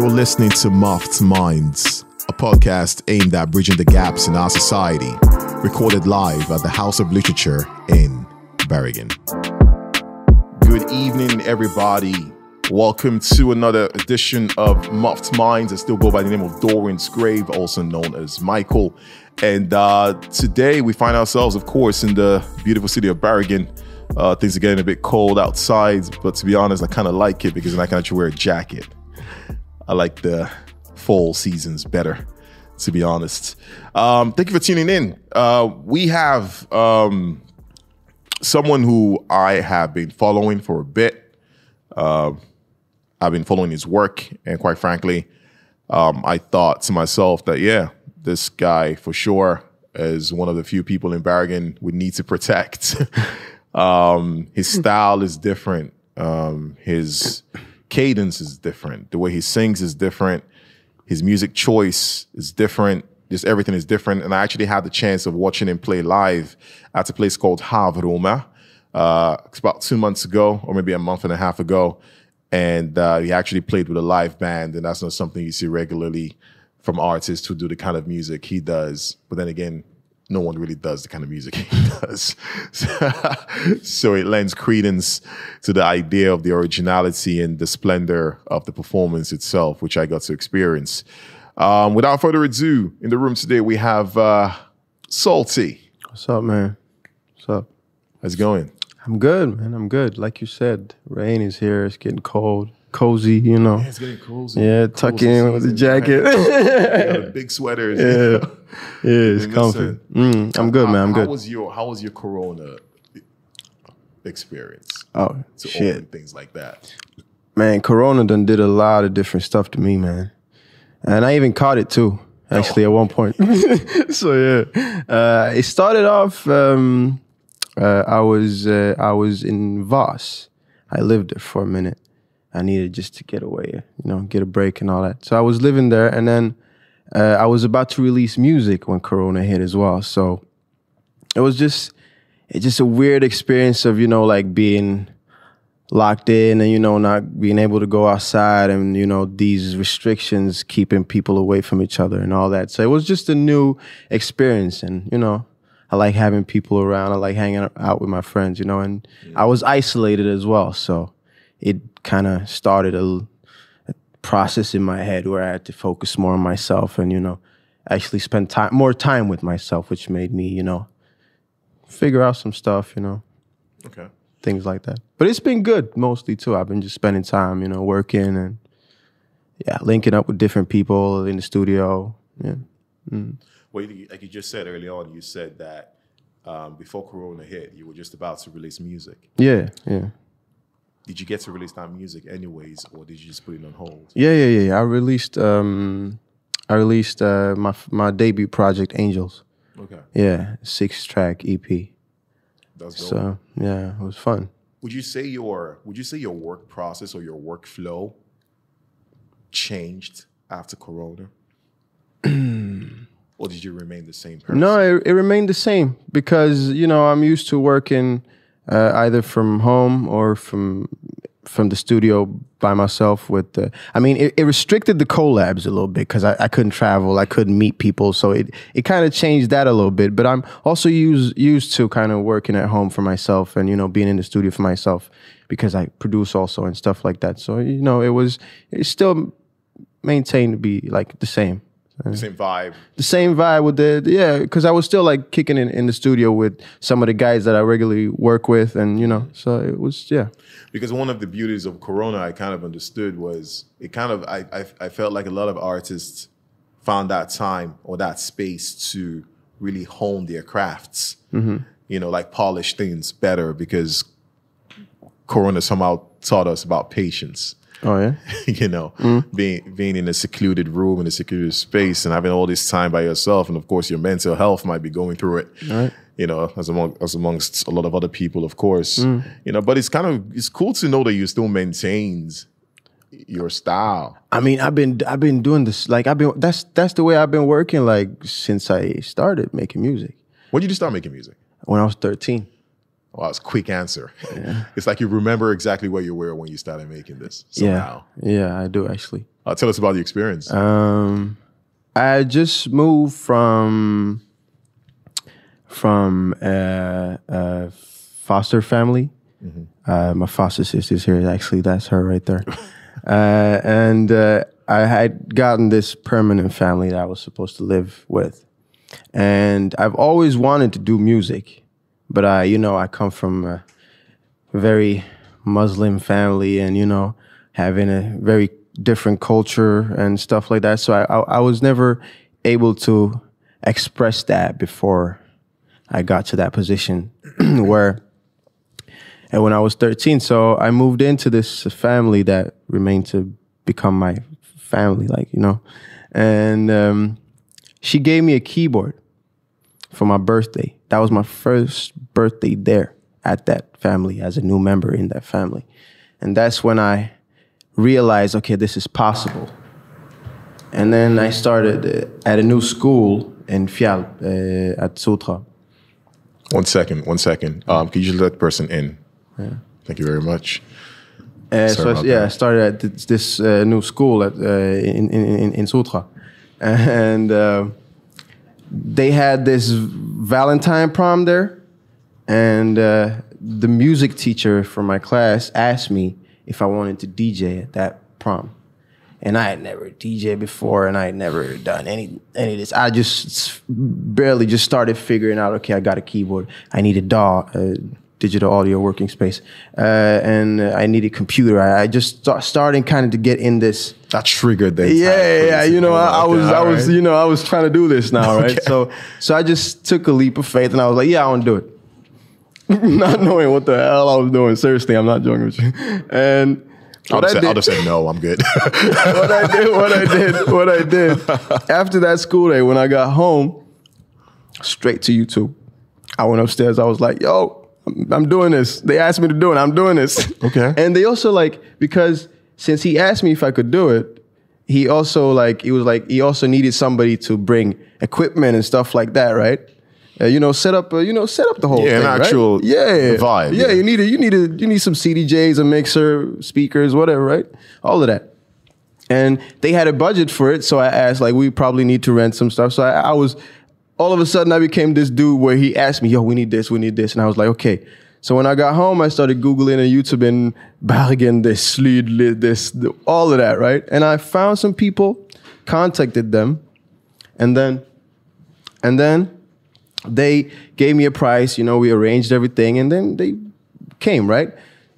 You're listening to Muffed Minds, a podcast aimed at bridging the gaps in our society, recorded live at the House of Literature in Bergen. Good evening, everybody. Welcome to another edition of Muffed Minds. I still go by the name of Dorian Grave, also known as Michael. And uh, today we find ourselves, of course, in the beautiful city of Bergen. Uh, things are getting a bit cold outside, but to be honest, I kind of like it because then I can actually wear a jacket. I like the fall seasons better, to be honest. Um, thank you for tuning in. Uh, we have um, someone who I have been following for a bit. Uh, I've been following his work, and quite frankly, um, I thought to myself that yeah, this guy for sure is one of the few people in Bergen we need to protect. um, his style is different. Um, his cadence is different. The way he sings is different. His music choice is different. Just everything is different. And I actually had the chance of watching him play live at a place called Havroma. Uh, it's about two months ago, or maybe a month and a half ago. And uh, he actually played with a live band, and that's not something you see regularly from artists who do the kind of music he does. But then again, no one really does the kind of music he does. so it lends credence to the idea of the originality and the splendor of the performance itself, which I got to experience. Um, without further ado, in the room today we have uh, Salty. What's up, man? What's up? How's it going? I'm good, man. I'm good. Like you said, rain is here. It's getting cold, cozy. You know. Yeah, it's getting cozy. Yeah, tuck in with the jacket. The big sweaters. yeah, yeah, it's comfy. Mm, I'm good, how, man. I'm How good. was your How was your Corona experience Oh to shit, open things like that? man. Corona done did a lot of different stuff to me, man. And I even caught it too. Actually, at one point. so yeah, uh, it started off. Um, uh, I was uh, I was in Voss. I lived there for a minute. I needed just to get away, you know, get a break and all that. So I was living there, and then uh, I was about to release music when Corona hit as well. So it was just it's just a weird experience of you know like being locked in and you know not being able to go outside and you know these restrictions keeping people away from each other and all that so it was just a new experience and you know i like having people around i like hanging out with my friends you know and i was isolated as well so it kind of started a, a process in my head where i had to focus more on myself and you know actually spend time more time with myself which made me you know figure out some stuff you know Okay. things like that. But it's been good mostly too. I've been just spending time, you know, working and yeah, linking up with different people in the studio. Yeah. Well, like you just said early on, you said that um, before Corona hit, you were just about to release music. Yeah, yeah. Did you get to release that music anyways, or did you just put it on hold? Yeah, yeah, yeah. I released um I released uh my my debut project Angels. Okay, Yeah, six track EP. that's dope. So, yeah, it was fun. would you say your Would you say your work process or your workflow changed after Corona, or did you remain the same person? No, it, it remained the same because you know I'm used to working uh, either from home or from from the studio by myself. With the, I mean, it, it restricted the collabs a little bit because I, I couldn't travel, I couldn't meet people, so it it kind of changed that a little bit. But I'm also used used to kind of working at home for myself and you know being in the studio for myself because I produce also and stuff like that. So you know it was it still maintained to be like the same the same vibe. the same vibe with the yeah because i was still like kicking in, in the studio with some of the guys that i regularly work with and you know so it was yeah. Because one of the beauties of corona i kind of understood was it kind of i i, I felt like a lot of artists found that time or that space to really hone their crafts mm-hmm. you know like polish things better because corona somehow taught us about patience oh yeah you know, mm. being being in a secluded room in a secluded space and having all this time by yourself, and of course your mental health might be going through it. Right. You know, as among as amongst a lot of other people, of course. Mm. You know, but it's kind of it's cool to know that you still maintains your style. i mean i've been i've been doing this like i've been that's that's the way i've been working like since i started making music When did you start making music? when i was 13 Wow, it's a quick answer. It's like you remember exactly where you were when you started making this. Somehow. yeah yeah i do actually Uh, tell us about the experience. Um, I just moved from from uh, a foster family. Uh, my foster sister's here. Actually, that's her right there. uh, and uh, I had gotten this permanent family that I was supposed to live with, and I've always wanted to do music, but I, you know, I come from a very Muslim family, and you know, having a very different culture and stuff like that. So I, I, I was never able to express that before I got to that position where and when I was 13. So I moved into this family that remained to become my family, like, you know. And um, she gave me a keyboard for my birthday. That was my first birthday there at that family as a new member in that family. And that's when I realized, okay, this is possible. And then I started uh, at a new school in Fjell uh, at Sotra. one second, one second. Um, could you just let the person in? Yeah. Thank you very much. Uh, so I- yeah. I started at this, this uh, new school at, uh, in, in, in, in Sotra. And uh, they had this Valentine prom there. And uh, the music teacher for my class asked me if I wanted to DJ at that prom. And I had never DJ before, and I had never done any any of this. I just barely just started figuring out. Okay, I got a keyboard. I need a DAW, uh, digital audio working space, uh, and I need a computer. I, I just start, starting kind of to get in this. That triggered the Yeah, yeah, yeah. You know, I, I was, I was, alright. you know, I was trying to do this now, right? Okay. So, so I just took a leap of faith, and I was like, yeah, I want to do it. not knowing what the hell I was doing. Seriously, I'm not joking with you. And I'll just, I say, I'll just say no. I'm good. what I did, what I did, what I did. After that school day, when I got home, straight to YouTube. I went upstairs. I was like, "Yo, I'm, doing this." They asked me to do it. I'm doing this. Okay. And they also like because since he asked me if I could do it, he also like he was like he also needed somebody to bring equipment and stuff like that, right? Uh, you know, set up, uh, you know, set up the whole Yeah, an thing, right? actual yeah, vibe, Yeah, yeah. you need a, you need a, you need some CDJs, a mixer, speakers, whatever, right? All of that and they had a budget for it. So I asked, like, we probably need to rent some stuff. So I, I was, all of a sudden, I became this dude where he asked me, yo, we need this, we need this. And I was like, okay. So when I got home, I started Googling and YouTube and Bergen, this, Slid, this, all of that, right? And I found some people, contacted them, and then, and then they gave me a price, you know, we arranged everything, and then they came, right?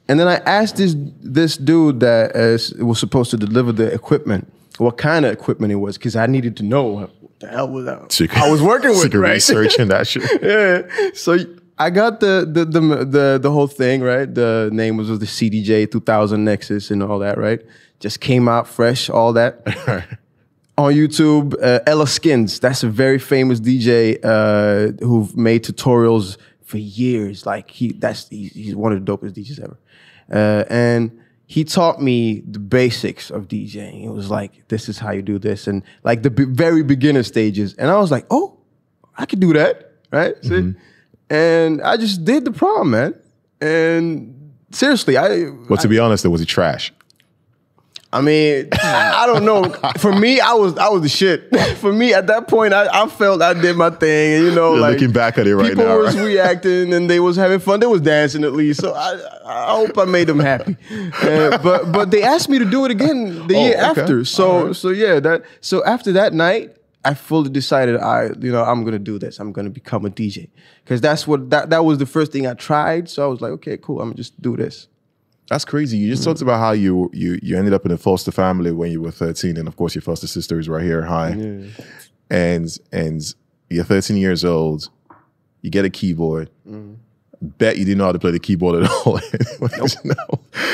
And then I asked this this dude that uh, was supposed to deliver the equipment, what kind of equipment it was, because I needed to know the hell was that Secret- I was working with, secret right? research and that shit. yeah. So I got the the, the the the whole thing right. The name was the CDJ 2000 Nexus and all that, right? Just came out fresh, all that. on YouTube, uh, Ellaskins. That's a very famous DJ uh, who've made tutorials for years. Like he, that's he, he's one of the dopest DJs ever. Uh, and he taught me the basics of DJing. It was like, this is how you do this, and like the be- very beginner stages. And I was like, oh, I could do that, right? See? Mm-hmm. And I just did the prom, man. And seriously, I But to be honest, though, was he trash? I mean, I don't know. For me, I was I was the shit. For me, at that point, I, I felt I did my thing, and you know, You're like looking back at it right people now, was right? reacting and they was having fun. They was dancing at least. So I I hope I made them happy. Uh, but but they asked me to do it again the Oh, year okay. after. So so yeah, that so after that night. I fully decided I, you know, I'm gonna do this. I'm gonna become a DJ because that's what that that was the first thing I tried. So I was like, okay, cool. I'm gonna just do this. That's crazy. You just mm. talked about how you you you ended up in a foster family when you were 13, and of course your foster sister is right here, hi. And and you're 13 years old. You get a keyboard. Mm. Bet you didn't know how to play the keyboard at all. no.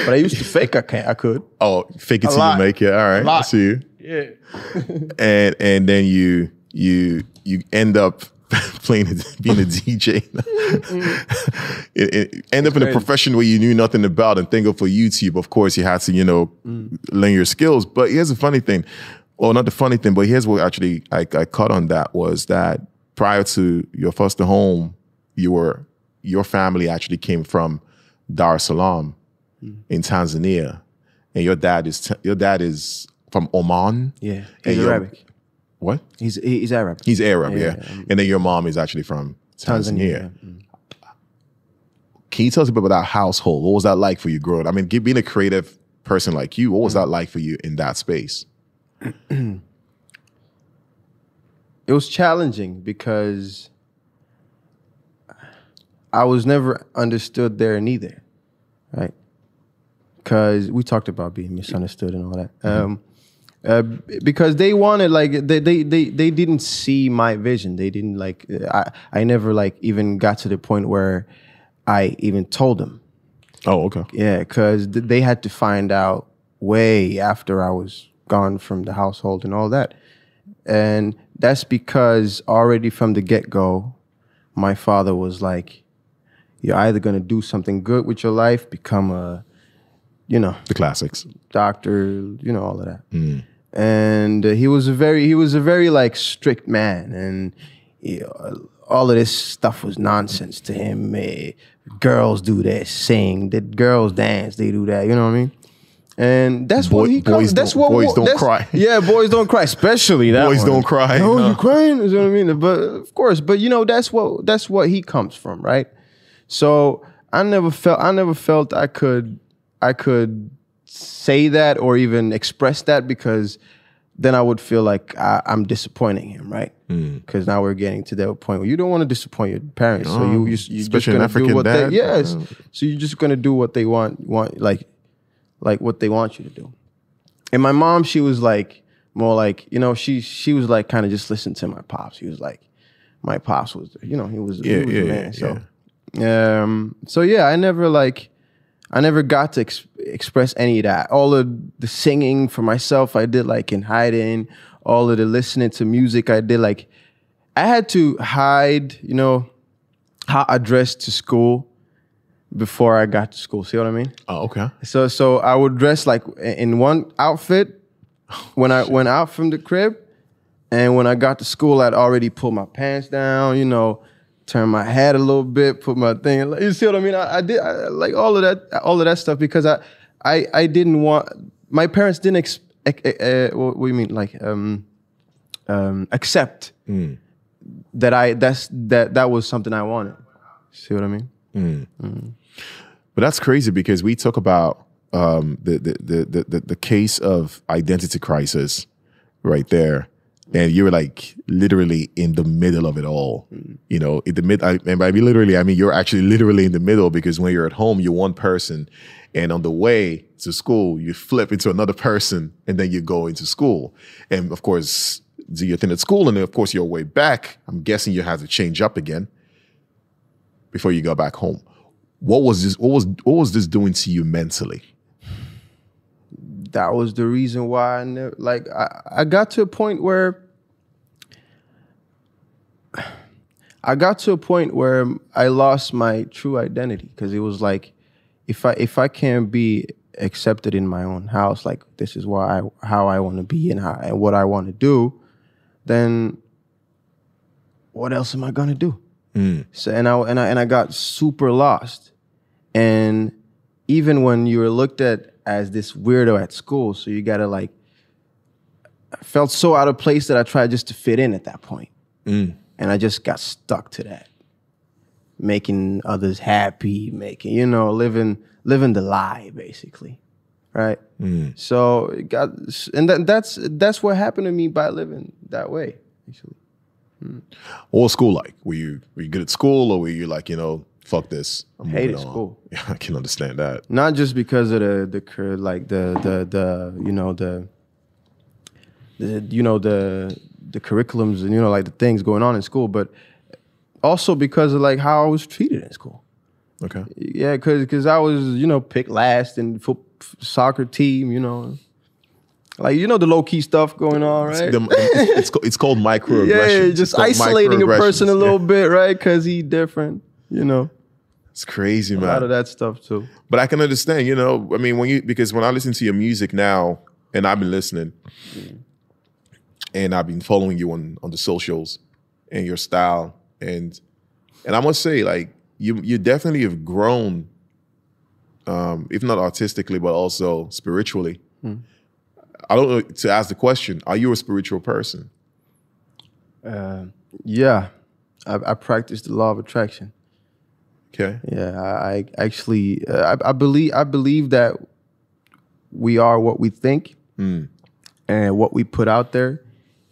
But I used to fake I can't. I could. Oh, fake it till you make it. All right, I see you. Yeah. And and then you you you end up playing a- being a DJ. Mm-hmm. it, it end up in a profession where you knew nothing about, and think of for YouTube. Of course, you had to you know mm. learn your skills. But here's the funny thing, well, not the funny thing, but here's what actually I, I caught on that was that prior to your foster home, you were your family actually came from Dar es Salaam mm. in Tanzania, and your dad is your dad is from Oman. Yeah, he's your- Arabic. What? He's he's Arab. He's Arab, yeah. Yeah, yeah. And then your mom is actually from Tanzania. Tanzania. Mm. Can you tell us a bit about that household? What was that like for you growing? up? I mean, being a creative person like you, what was that like for you in that space? It was challenging because I was never understood there neither, right? Because we talked about being misunderstood and all that. Um, uh, because they wanted like they, they they they didn't see my vision. They didn't like I I never like even got to the point where I even told them. Oh, okay. Yeah, because th- they had to find out way after I was gone from the household and all that. And that's because already from the get go, my father was like, you're either going to do something good with your life, become a, you know, The classics. doctor, you know, all of that. And uh, he was a very, he was a very like strict man, and you know, all of this stuff was nonsense to him. Eh, girls do this, sing. The girls dance, they do that. You know what I mean? And that's Boy- what he. comes- that's what boys don't cry. Yeah, boys don't cry, especially that. Boys one. don't cry, No, no. you crying. You know what I mean? But of course, but you know that's what that's what he comes from, right? So I never felt I never felt I could I could say that or even express that because then I would feel like I, I'm disappointing him, right? Hmm. Because now we're getting to that point where you don't want to disappoint your parents, so you you you just especially an gonna do what dad. they yes, Uh. so you're just gonna do what they want want like like what they want you to do. And my mom, she was like more like you know she she was like kind of just listen to my pops. He was like my pops was you know he was, he Yeah, was yeah, man. yeah, So um so yeah, I never like I never got to ex- express any of that. All of the singing for myself, I did like in hiding. All of the listening to music, I did like I had to hide. You know how I dressed to school before I got to school. See what I mean? Oh, okay. So so I would dress like in one outfit when I went out from the crib, and when I got to school, I'd already pull my pants down. You know, turn my head a little bit, put my thing. You see what I mean? I, I did I, like all of that, all of that stuff because I I I didn't want my parents didn't ex, uh, uh, what, do you mean like um um accept that I that's that that was something I wanted. See what I mean? But that's crazy because we talk about um, the, the, the the the the case of identity crisis right there, and you're like literally in the middle of it all. Mm. You know, in the mid. I, and by literally, I mean you're actually literally in the middle because when you're at home, you're one person, and on the way to school, you flip into another person, and then you go into school, and of course. Do your thing at school, and then of course your way back. I'm guessing you have to change up again before you go back home. What was this? What was what was this doing to you mentally? That was the reason why I never like I, I got to a point where I got to a point where I lost my true identity because it was like if I if I can't be accepted in my own house like this is why I, how I want to be and how and what I want to do then what else am I gonna do? Mm. So and I and I and I got super lost. And even when you were looked at as this weirdo at school, so you gotta like, I felt so out of place that I tried just to fit in at that point. Mm. and I just got stuck to that, making others happy, making you know living living the lie basically, right? Mm. So it got and that, that's that's what happened to me by living that way. Actually, hmm. What was school like? Were you were you good at school, or were you like you know fuck this? I'm Hated moving school. Yeah, I can understand that. not just because of the the like the the the you know the the you know the the curriculums and you know like the things going on in school, but also because of like how I was treated in school. Okay. Yeah, because because I was you know picked last in foot, soccer team, you know, like you know the low key stuff going on, right? The- it's, it's, it's called microaggression. yeah, just isolating a person a little bit, right? Because he different, you know, It's crazy, man. a lot of that stuff too. But I can understand. You know, I mean, when you because when I listen to your music now, and I've been listening, and I've been following you on on the socials, and your style, and and I must say, like you you definitely have grown, um, if not artistically, but also spiritually. I don't know to ask the question: Are you a spiritual person? Uh, yeah, I, I practice the law of attraction. Okay. Yeah, I, I actually uh, I, I believe I believe that we are what we think, Mm. and what we put out there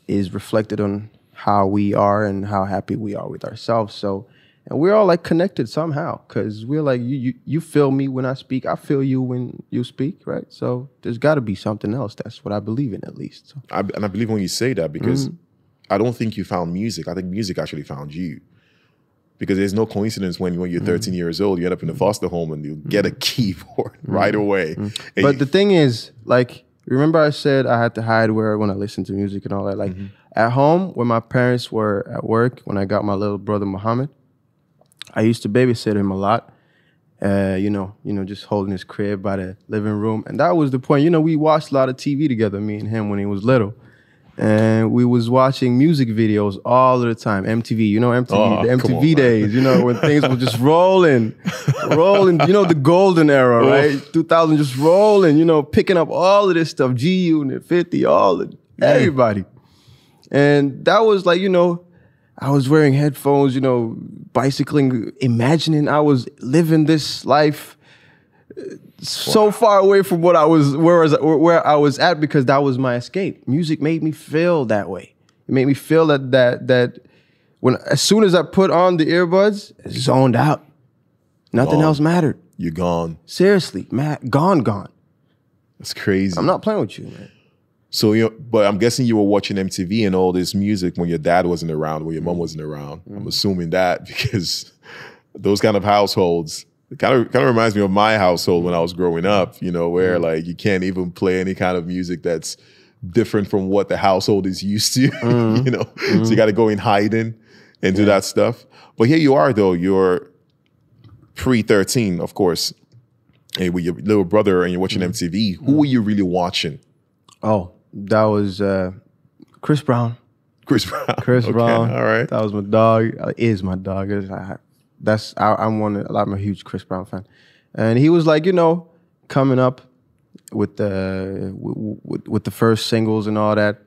is reflected on how we are and how happy we are with ourselves. So, and we're all like connected somehow because we're like you, you you feel me when I speak, I feel you when you speak, right? So there's got to be something else. That's what I believe in at least. So, I, and I believe when you say that because Mm-hmm. I don't think you found music. I think music actually found you. Because there's no coincidence when when you're Mm-hmm. 13 years old, you end up in a foster home and you get a keyboard right away. Mm-hmm. But you- the thing is, like, remember I said I had to hide where when I listened to music and all that. Like at home, when my parents were at work, when I got my little brother Muhammad, I used to babysit him a lot. Uh, you know, you know, just holding his crib by the living room, and that was the point. You know, we watched a lot of TV together, me and him, when he was little, and we was watching music videos all the time. MTV, you know, MTV, Oh, the come on, MTV days. You know, when things were just rolling, rolling. You know, the golden era, right? 2000, just rolling. You know, picking up all of this stuff, G Unit, 50, all of everybody, and that was like, you know, I was wearing headphones, you know, bicycling, imagining I was living this life so far away from what I was where I was where I was at because that was my escape. Music made me feel that way. It made me feel that that that when as soon as I put on the earbuds, zoned out. Nothing Gone. else mattered. you're gone. Seriously, Matt, gone, gone. That's crazy. I'm not playing with you, man. So you, but I'm guessing you were watching MTV and all this music when your dad wasn't around, when your mom mm. wasn't around. I'm mm. assuming that because those kind of households it kind of kind of reminds me of my household when I was growing up. You know, where mm-hmm. like you can't even play any kind of music that's different from what the household is used to. Mm-hmm. you know, so you mm-hmm. got to go in hiding and do that stuff. But here you are, though. You're pre 13, of course. And with your little brother and you're watching MTV, who were you really watching? Oh, that was uh, Chris Brown. Chris Brown. Chris Okay, Brown. All right. That was my dog. Uh, is my dog. I- that's I, I'm one. of- I'm a huge Chris Brown fan, and he was like, you know, coming up with the with, with, the first singles and all that.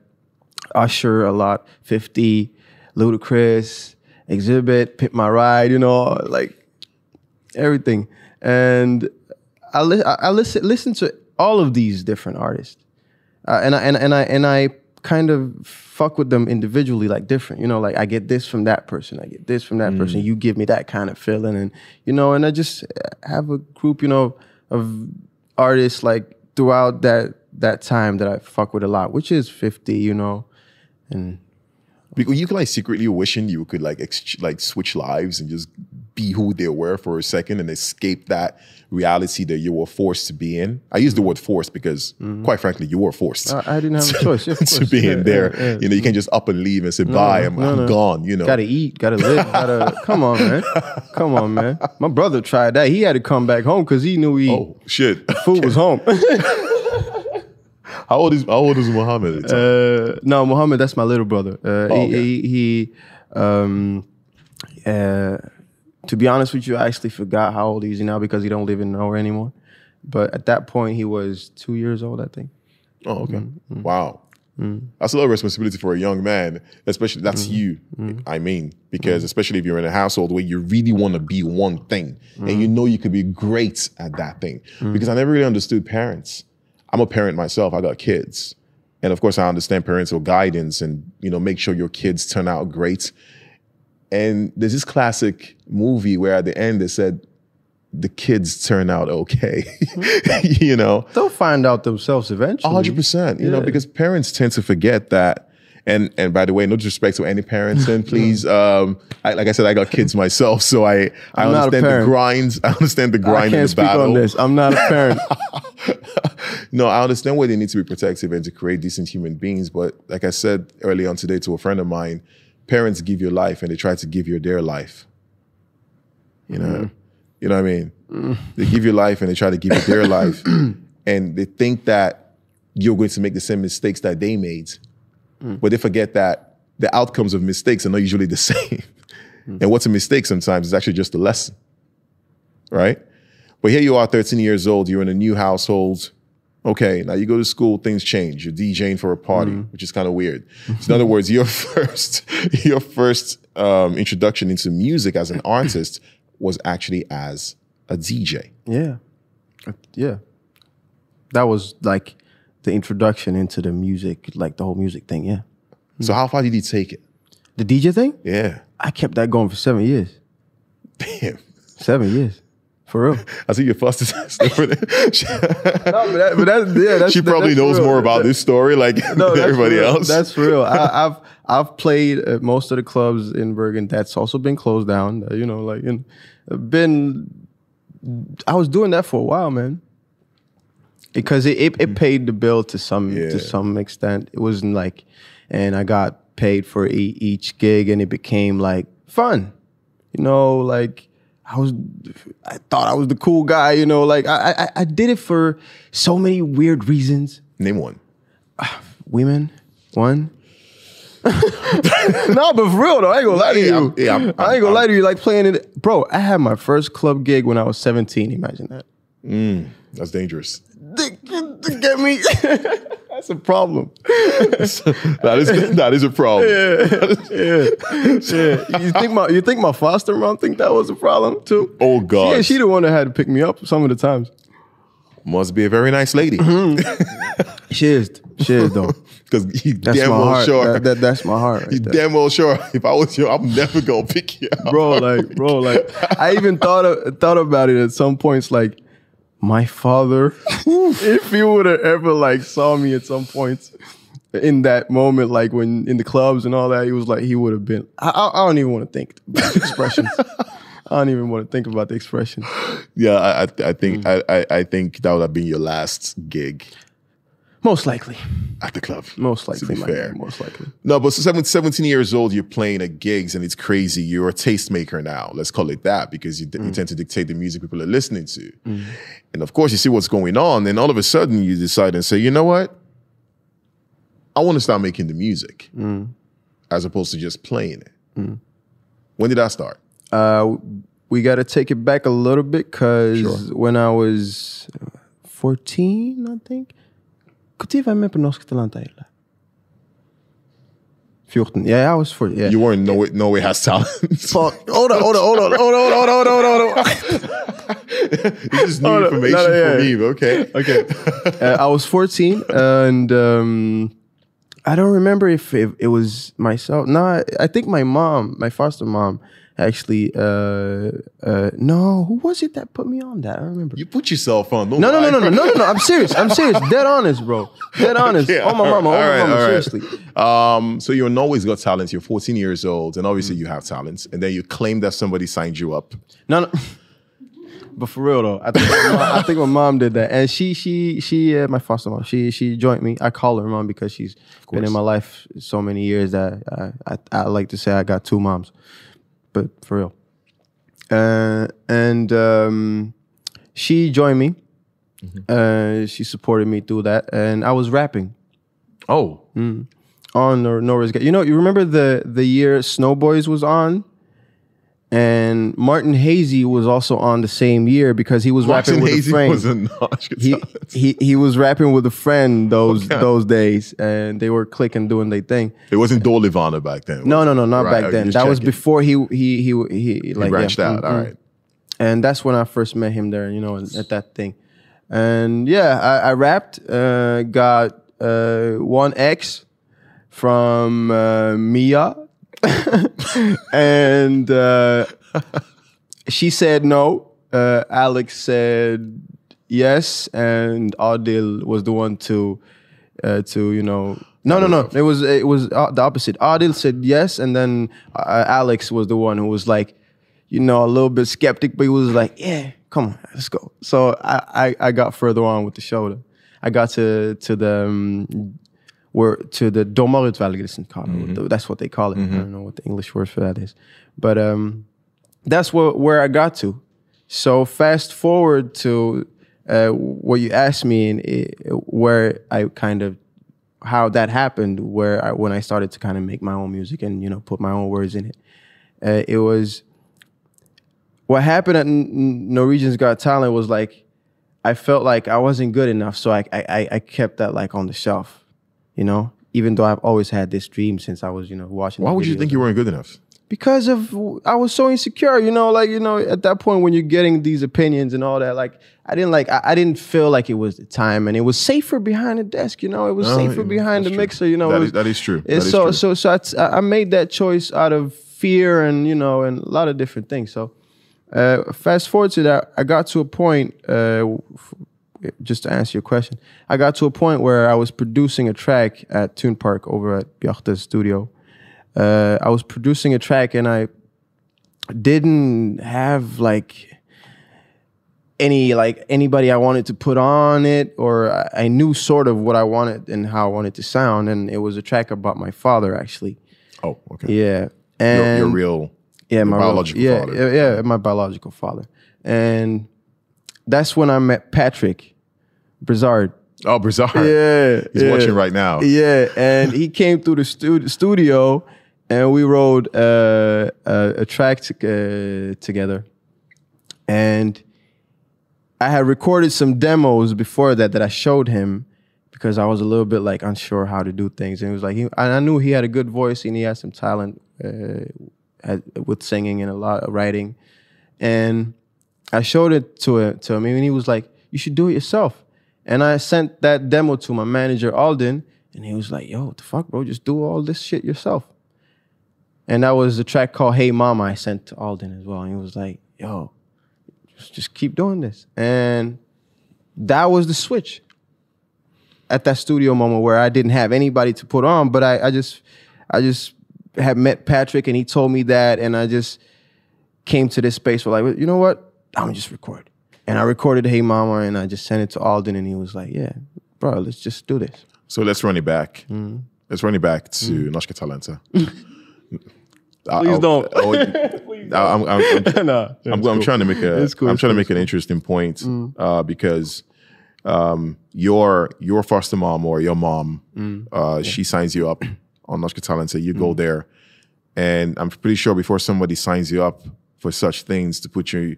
Usher a lot, Fifty, Ludacris, Xzibit, Pimp My Ride. You know, like everything. And I li- I listen listen to all of these different artists uh, and I and, and I and I kind of fuck with them individually, like different. You know, like I get this from that person, I get this from that person. Mm. You give me that kind of feeling, and you know, and I just have a group, you know, of artists like throughout that that time that I fuck with a lot, which is fifty, you know, and Because you could like secretly wishing you could like ex- like switch lives and just be who they were for a second and escape that reality that you were forced to be in. I use the word forced because, quite frankly, you were forced. Mm-hmm. I, I didn't have a choice. Yeah, to be Yeah, in there, yeah, you know, you can't just up and leave and say bye. I'm, no, I'm no. gone. You know, Gotta eat, gotta live, gotta come on, man. Come on, man. My brother tried that. He had to come back home because he knew he oh shit. food was home. how old is how old is Muhammad? at the time? Uh, no, Muhammad, that's my little brother. Uh, Oh, he, okay. he, he um, uh, to be honest with you, I actually forgot how old he is now because he don't live in nowhere anymore. But at that point, he was two years old, I think. oh, okay. Mm-hmm. mm-hmm. Wow. Mm-hmm. That's a lot of responsibility for a young man, especially that's Mm-hmm. you. Mm-hmm. I mean, because especially if you're in a household where you really want to be one thing and you know you could be great at that thing. Because I never really understood parents. I'm a parent myself. I got kids, and of course, I understand parental guidance and you know make sure your kids turn out great. And there's this classic movie where at the end they said the kids turn out okay, you know. They'll find out themselves eventually. hundred percent. You know, because parents tend to forget that. And and by the way, no disrespect to any parents, and please, um, I, like I said, I got kids myself, so I I I'm understand the grinds. I understand the I grind can't and the speak battle. on this. I'm not a parent. No, I understand why they need to be protective and to create decent human beings. But like I said early on today to a friend of mine, parents give you life and they try to give you their life. You know, Mm-hmm. you know what I mean? They give you life and they try to give you their life, and they think that you're going to make the same mistakes that they made, Mm. but they forget that the outcomes of mistakes are not usually the same. Mm. And what's a mistake sometimes is actually just a lesson, right? But here you are, 13 years old, you're in a new household, Okay, now you go to school, things change. You're DJing for a party, Mm-hmm. which is kind of weird. So in other words, your first your first um, introduction into music as an artist was actually as a DJ. Yeah. Uh, Yeah. That was like the introduction into the music, like the whole music thing. Yeah. So how far did you take it? The DJ thing? Yeah, I kept that going for seven years. damn. Seven years. For real. I see your fastest over there. She, no, but, that, but that's, yeah, that's, she probably that's knows real. more about this story like No, than everybody real. else. That's for real. I, I've I've played at most of the clubs in Bergen. That's also been closed down. uh, You know, like and been. I was doing that for a while, man. Because it, it, it paid the bill to some Yeah. to some extent. It wasn't like, and I got paid for e- each gig, and it became like fun. You know, like I was, I thought I was the cool guy. You know, like I I, I did it for so many weird reasons Name one. women. One. no, but for real though, I ain't gonna lie to Yeah, you. I'm- yeah, I'm- I ain't I'm- gonna lie to you. Like playing it, bro. I had my first club gig when I was seventeen. Imagine that. Mm, that's dangerous. Get me, that's a problem. that is that is a problem. Yeah. yeah. You think my you think my foster mom think that was a problem too? Oh God. Yeah, she the one that had to pick me up some of the times. Must be a very nice lady. Mm-hmm. She is. She is though. Because you That's damn my well heart. sure. That, that- that's my heart. Right you there. damn well sure. If I was you, I'm never gonna pick you up. bro like bro like i even thought of, thought about it at some points like my father if he would have ever like saw me at some points in that moment like when in the clubs and all that he was like he would have been i, I, don't even want to think about the expressions. I don't even want to think about the expression Yeah, I, I, I think Mm. I, I, I think that would have been your last gig most likely at the club. most to likely be my fair. most likely No, but so seven- 17 years old, you're playing at gigs and it's crazy. You're a tastemaker now. Let's call it that because you, Mm. you tend to dictate the music people are listening to. And of course, you see what's going on. And all of a sudden, you decide and say, you know what? I want to start making the music Mm. as opposed to just playing it. When did that start? uh we got to take it back a little bit because Sure. when i was 14 i think Tid var jeg med på Norsk 14. Yeah, I was 14. Yeah. You weren't Norway, Norway Has Talent. Fuck. Hold on, hold on, hold on, hold on, hold on, hold on, hold on. this is new no, information no, yeah, for yeah. me, okay? Okay. uh, I was 14 and um, I don't remember if it, it was myself. No, I, I think my mom, my foster mom, actually. Uh, uh, no, who was it that put me on that? I remember. You put yourself on. Don't No, no, no, no, no, no, no, no. I'm serious. I'm serious. Dead honest, bro. Dead honest. Yeah, oh my all mama. Oh right, my mama. right. Seriously. Um, so you're always got talent. You're 14 years old, and obviously Mm. you have talents. And then you claim that somebody signed you up. No, no. But for real though, I think, my mom, I think my mom did that, and she, she, she, uh, my foster mom, she, she joined me. I call her mom because she's been in my life so many years that I, I, I like to say I got two moms, but for real. Uh, and um, she joined me. Uh, she supported me through that, and I was rapping Oh, on Nor- Norris. You know, you remember the the year Snowboys was on, and Martin Hazy was also on the same year because he was Martin rapping with Hazy a friend. was a he, he he was rapping with a friend those Okay. those days, and they were clicking, doing their thing. It wasn't Dolivana back then. No, no, no, not Right, back then. That was before he he he he, He like branched yeah, out. mm, All mm. right. and that's when I first met him there. You know, at that thing, and yeah, I, I rapped, uh, got uh, one X from uh, Mia, and uh, she said no. Uh, Alex said yes, and Adil was the one to uh, to you know. No, no, no. It was it was uh, the opposite. Adil said yes, and then uh, Alex was the one who was like, you know, a little bit skeptic, but he was like, yeah, come on, let's go. So I I, I got further on with the show. I got to to the um, where to the domarutvelgelsen. mm That's what they call it. I don't know what the English word for that is, but um, that's where where I got to. So fast forward to uh, what you asked me, and where I kind of how that happened, where I, when I started to kind of make my own music and you know put my own words in it. Uh, it was what happened at Norwegians Got Talent was like I felt like I wasn't good enough, so I I I kept that like on the shelf, you know. Even though I've always had this dream since I was, you know, watching. Why would you think you weren't good enough? Because of I was so insecure, you know, like you know, at that point when you're getting these opinions and all that, like I didn't like I, I didn't feel like it was the time, and it was safer behind the desk, you know, it was No, safer behind the true. mixer, you know. That it is- was- that is true. That is so true. so so it's- I I made that choice out of fear and you know and a lot of different things. So uh, fast forward to that, I got to a point. Uh, just to answer your question, I got to a point where I was producing a track at Tune Park over at Bjachta's studio. Uh, I was producing a track and I didn't have like any like anybody I wanted to put on it, or I- I knew sort of what I wanted and how I wanted to sound, and it was a track about my father actually. Oh, okay. Yeah, Your, and your real, yeah, your my real- biological yeah, father. Yeah, yeah, my biological father, and that's when I met Patrick Brizard. Oh, Brizard. Yeah, He's yeah. watching right now. Yeah, and he came through the stu- studio, and we wrote uh, a, a track uh, together. And I had recorded some demos before that that I showed him because I was a little bit like unsure how to do things. And he was like, he, and I knew he had a good voice and he had some talent uh, with singing and a lot of writing. And I showed it to him, to him, and he was like, "You should do it yourself." And I sent that demo to my manager Alden, and he was like, "Yo, what the fuck, bro? Just do all this shit yourself." And that was a track called "Hey Mama." I sent to Alden as well, and he was like, "Yo, just, just keep doing this." And that was the switch at that studio moment where I didn't have anybody to put on, but I, I just, I just had met Patrick, and he told me that, and I just came to this space where like, you know what? I'm just record. And I recorded Hey Mama and I just sent it to Alden and he was like, Yeah, bro, let's just do this. So let's run it back. Mm-hmm. Let's run it back to Norske Talenter. Please don't. I'm, I'm, I'm, I'm, I'm trying to make a. It's cool, am it's trying to make an interesting point uh, because um, your your foster mom or your mom, uh, she signs you up on Norske Talenter. You go there, and I'm pretty sure before somebody signs you up for such things to put you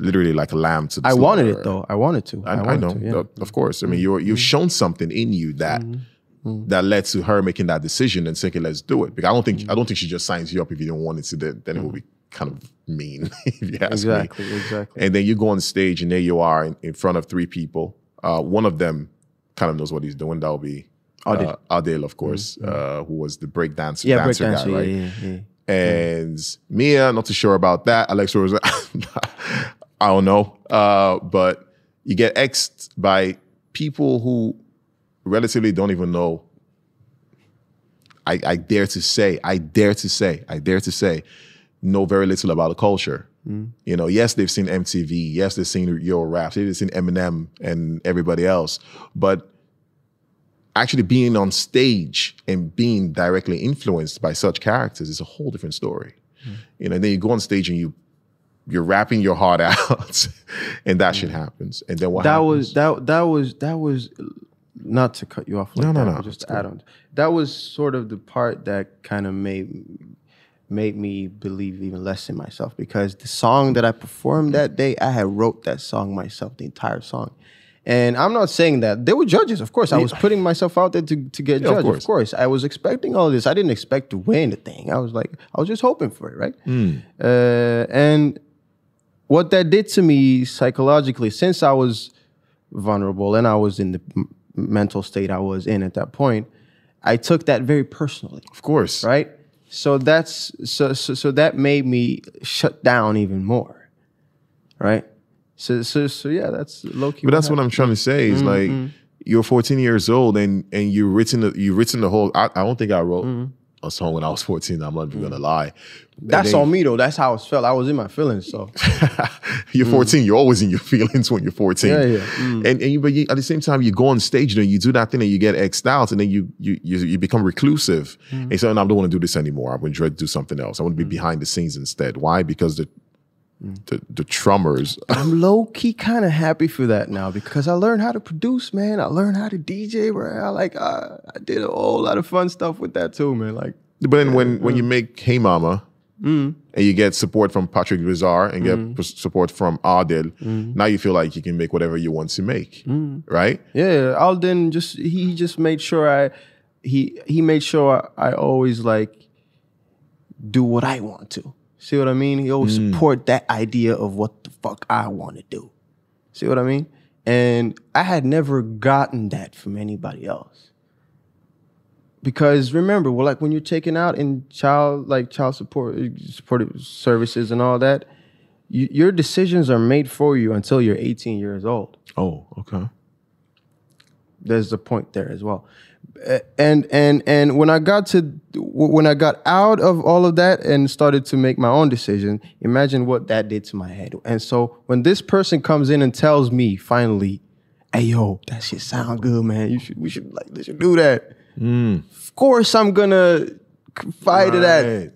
literally like a lamb to the I wanted it though. I wanted to. I, I, wanted know, to, yeah. Mm-hmm. of- course. I mean, you're you've shown something in you that that led to her making that decision and saying, "Let's do it." Because I don't think Mm-hmm. I don't think she just signs you up if you don't want it to. Then, then it would be kind of mean, if you ask Exactly, me. exactly. Exactly. And then you go on stage, and there you are in, in front of three people. Uh, one of them kind of knows what he's doing. That will be Adil. uh, Adil, of course, uh, who was the break dancer, Mm-hmm. Dancer guy, right? yeah, yeah, yeah. and Mia, not too sure about that. Alexa was, I don't know. Uh, but you get X'd by people who relatively don't even know. I, I dare to say, I dare to say, I dare to say, know very little about the culture. You know, yes, they've seen MTV, yes, they've seen Euro Rap, they've seen Eminem and everybody else, but actually being on stage and being directly influenced by such characters is a whole different story. You know, and then you go on stage and you you're rapping your heart out, and that shit happens. And then what That happens? was that that was that was not to cut you off like No, no, that, no, just add on. That was sort of the part that kind of made made me believe even less in myself because the song that I performed that day, I had wrote that song myself, the entire song. And I'm not saying that there were judges, of course. I was putting myself out there to, to get Yeah, of judged, of course. course. I was expecting all this. I didn't expect to win the thing. I was like, I was just hoping for it, right? Uh, and what that did to me psychologically, since I was vulnerable and I was in the m- mental state I was in at that point, I took that very personally, of course, right? So that's so so, so that made me shut down even more, right? So so so yeah, that's low key. But that's what I'm trying to say is mm-hmm. like you're 14 years old and and you written the, you written the whole. I, I don't think I wrote mm-hmm. A song when I was 14. I'm not even gonna mm. lie. That's on me though. That's how it felt. I was in my feelings. So you're 14. You're always in your feelings when you're 14. Yeah, yeah. Mm. And and you, but you, at the same time, you go on stage, you know, you do that thing and you get X'd out, and then you you you, you become reclusive. Mm. And you say, no, I don't want to do this anymore. I would enjoy to do something else. I want to be behind the scenes instead. Why? Because the the, the trummers. I'm low key kind of happy for that now because I learned how to produce, man. I learned how to DJ, bro. I like I, I did a whole lot of fun stuff with that too, man. Like But then when when you make Hey Mama, mm-hmm. and you get support from Patrick Vizar and get mm-hmm. p- support from Adil, mm-hmm. now you feel like you can make whatever you want to make, right? Yeah, Alden just he just made sure I he he made sure I, I always like do what I want to. See what I mean? He always mm. support that idea of what the fuck I want to do. See what I mean? And I had never gotten that from anybody else. Because remember, well, like when you're taken out in child like child support supportive services and all that, you, your decisions are made for you until you're 18 years old Oh, okay. there's a point there as well and and and when i got to when i got out of all of that and started to make my own decision imagine what that did to my head. And so when this person comes in and tells me finally hey yo that shit sound good man. You should we should like should do that. Mm. Of course i'm gonna fight to that.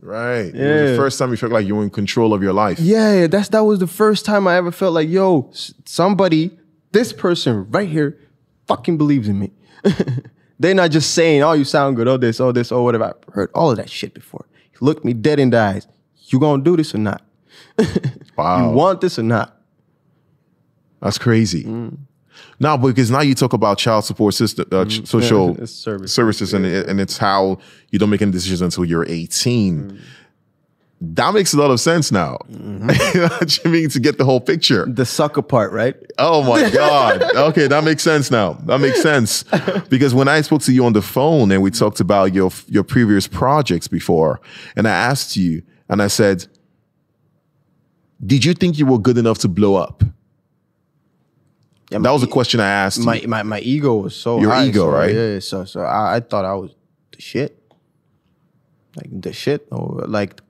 Right. It was the first time you felt like you were in control of your life. Yeah, that's that was the first time I ever felt like, yo, somebody, this person right here, fucking believes in me. They're not just saying, oh, you sound good, oh this, oh this, oh whatever. I've heard all of that shit before. He looked me dead in the eyes. You gonna do this or not? Wow. You want this or not? That's crazy. Mm. Now, because now you talk about child support system, uh, ch- social it's services, services, and, it- and it's how you don't make any decisions until you're 18. Mm. That makes a lot of sense now. Mm-hmm. you know what you mean to get the whole picture. The sucker part, right? Oh my God. Okay, that makes sense now. That makes sense. Because when I spoke to you on the phone and we talked about your your previous projects before, and I asked you, and I said, Did you think you were good enough to blow up? Yeah, That was a question I asked my my my ego was so Your high, ego, so, right? Yeah, so so I, I thought I was the shit, like the shit, or like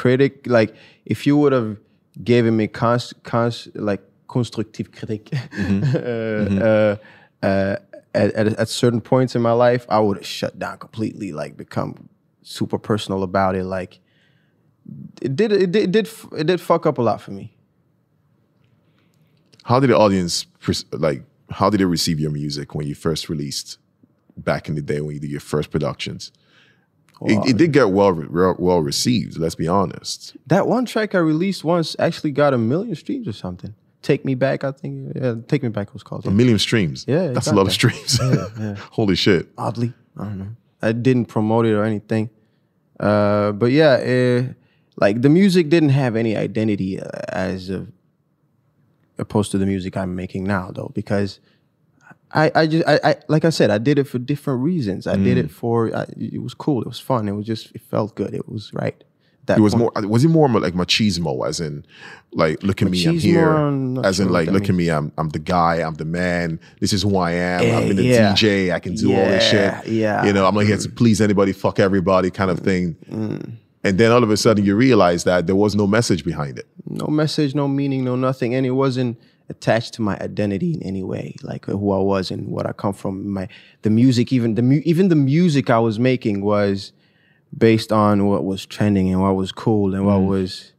critic. Like if you would have given me cons, cons like constructive critic Mm-hmm. uh, Uh, uh, at, at at certain points in my life, I would have shut down completely, like become super personal about it. Like it did it did it did, it did fuck up a lot for me. How did the audience like? How did they receive your music when you first released back in the day when you did your first productions? It, it did get well re- well received. Let's be honest. That one track I released once actually got a million streams or something. Take Me Back, I think. Yeah, Take Me Back it was called. A million streams. Yeah, that's a lot of streams. Holy shit! Oddly, I don't know. I didn't promote it or anything. Uh, but yeah, eh, like the music didn't have any identity uh, as of, opposed to the music I'm making now, though, because I, I just, I, I, like I said, I did it for different reasons. I did Mm. it for, I, it was cool, it was fun, it was just, it felt good, it was right. That It was point. more. Was it more like machismo, as in, like, look at me, I'm here. I'm As in, sure what like, look at me, I'm I'm the guy, I'm the man. This is who I am. Eh, I've been the yeah. DJ. I can do all this shit. yeah. You know, I'm not here to please anybody, fuck everybody, kind of thing. Mm. And then all of a sudden, you realize that there was no message behind it. no message, no meaning, no nothing, and it wasn't attached to my identity in any way, like uh, who I was and what I come from. My the music, even the mu- even the music I was making was based on what was trending and what was cool and what mm. was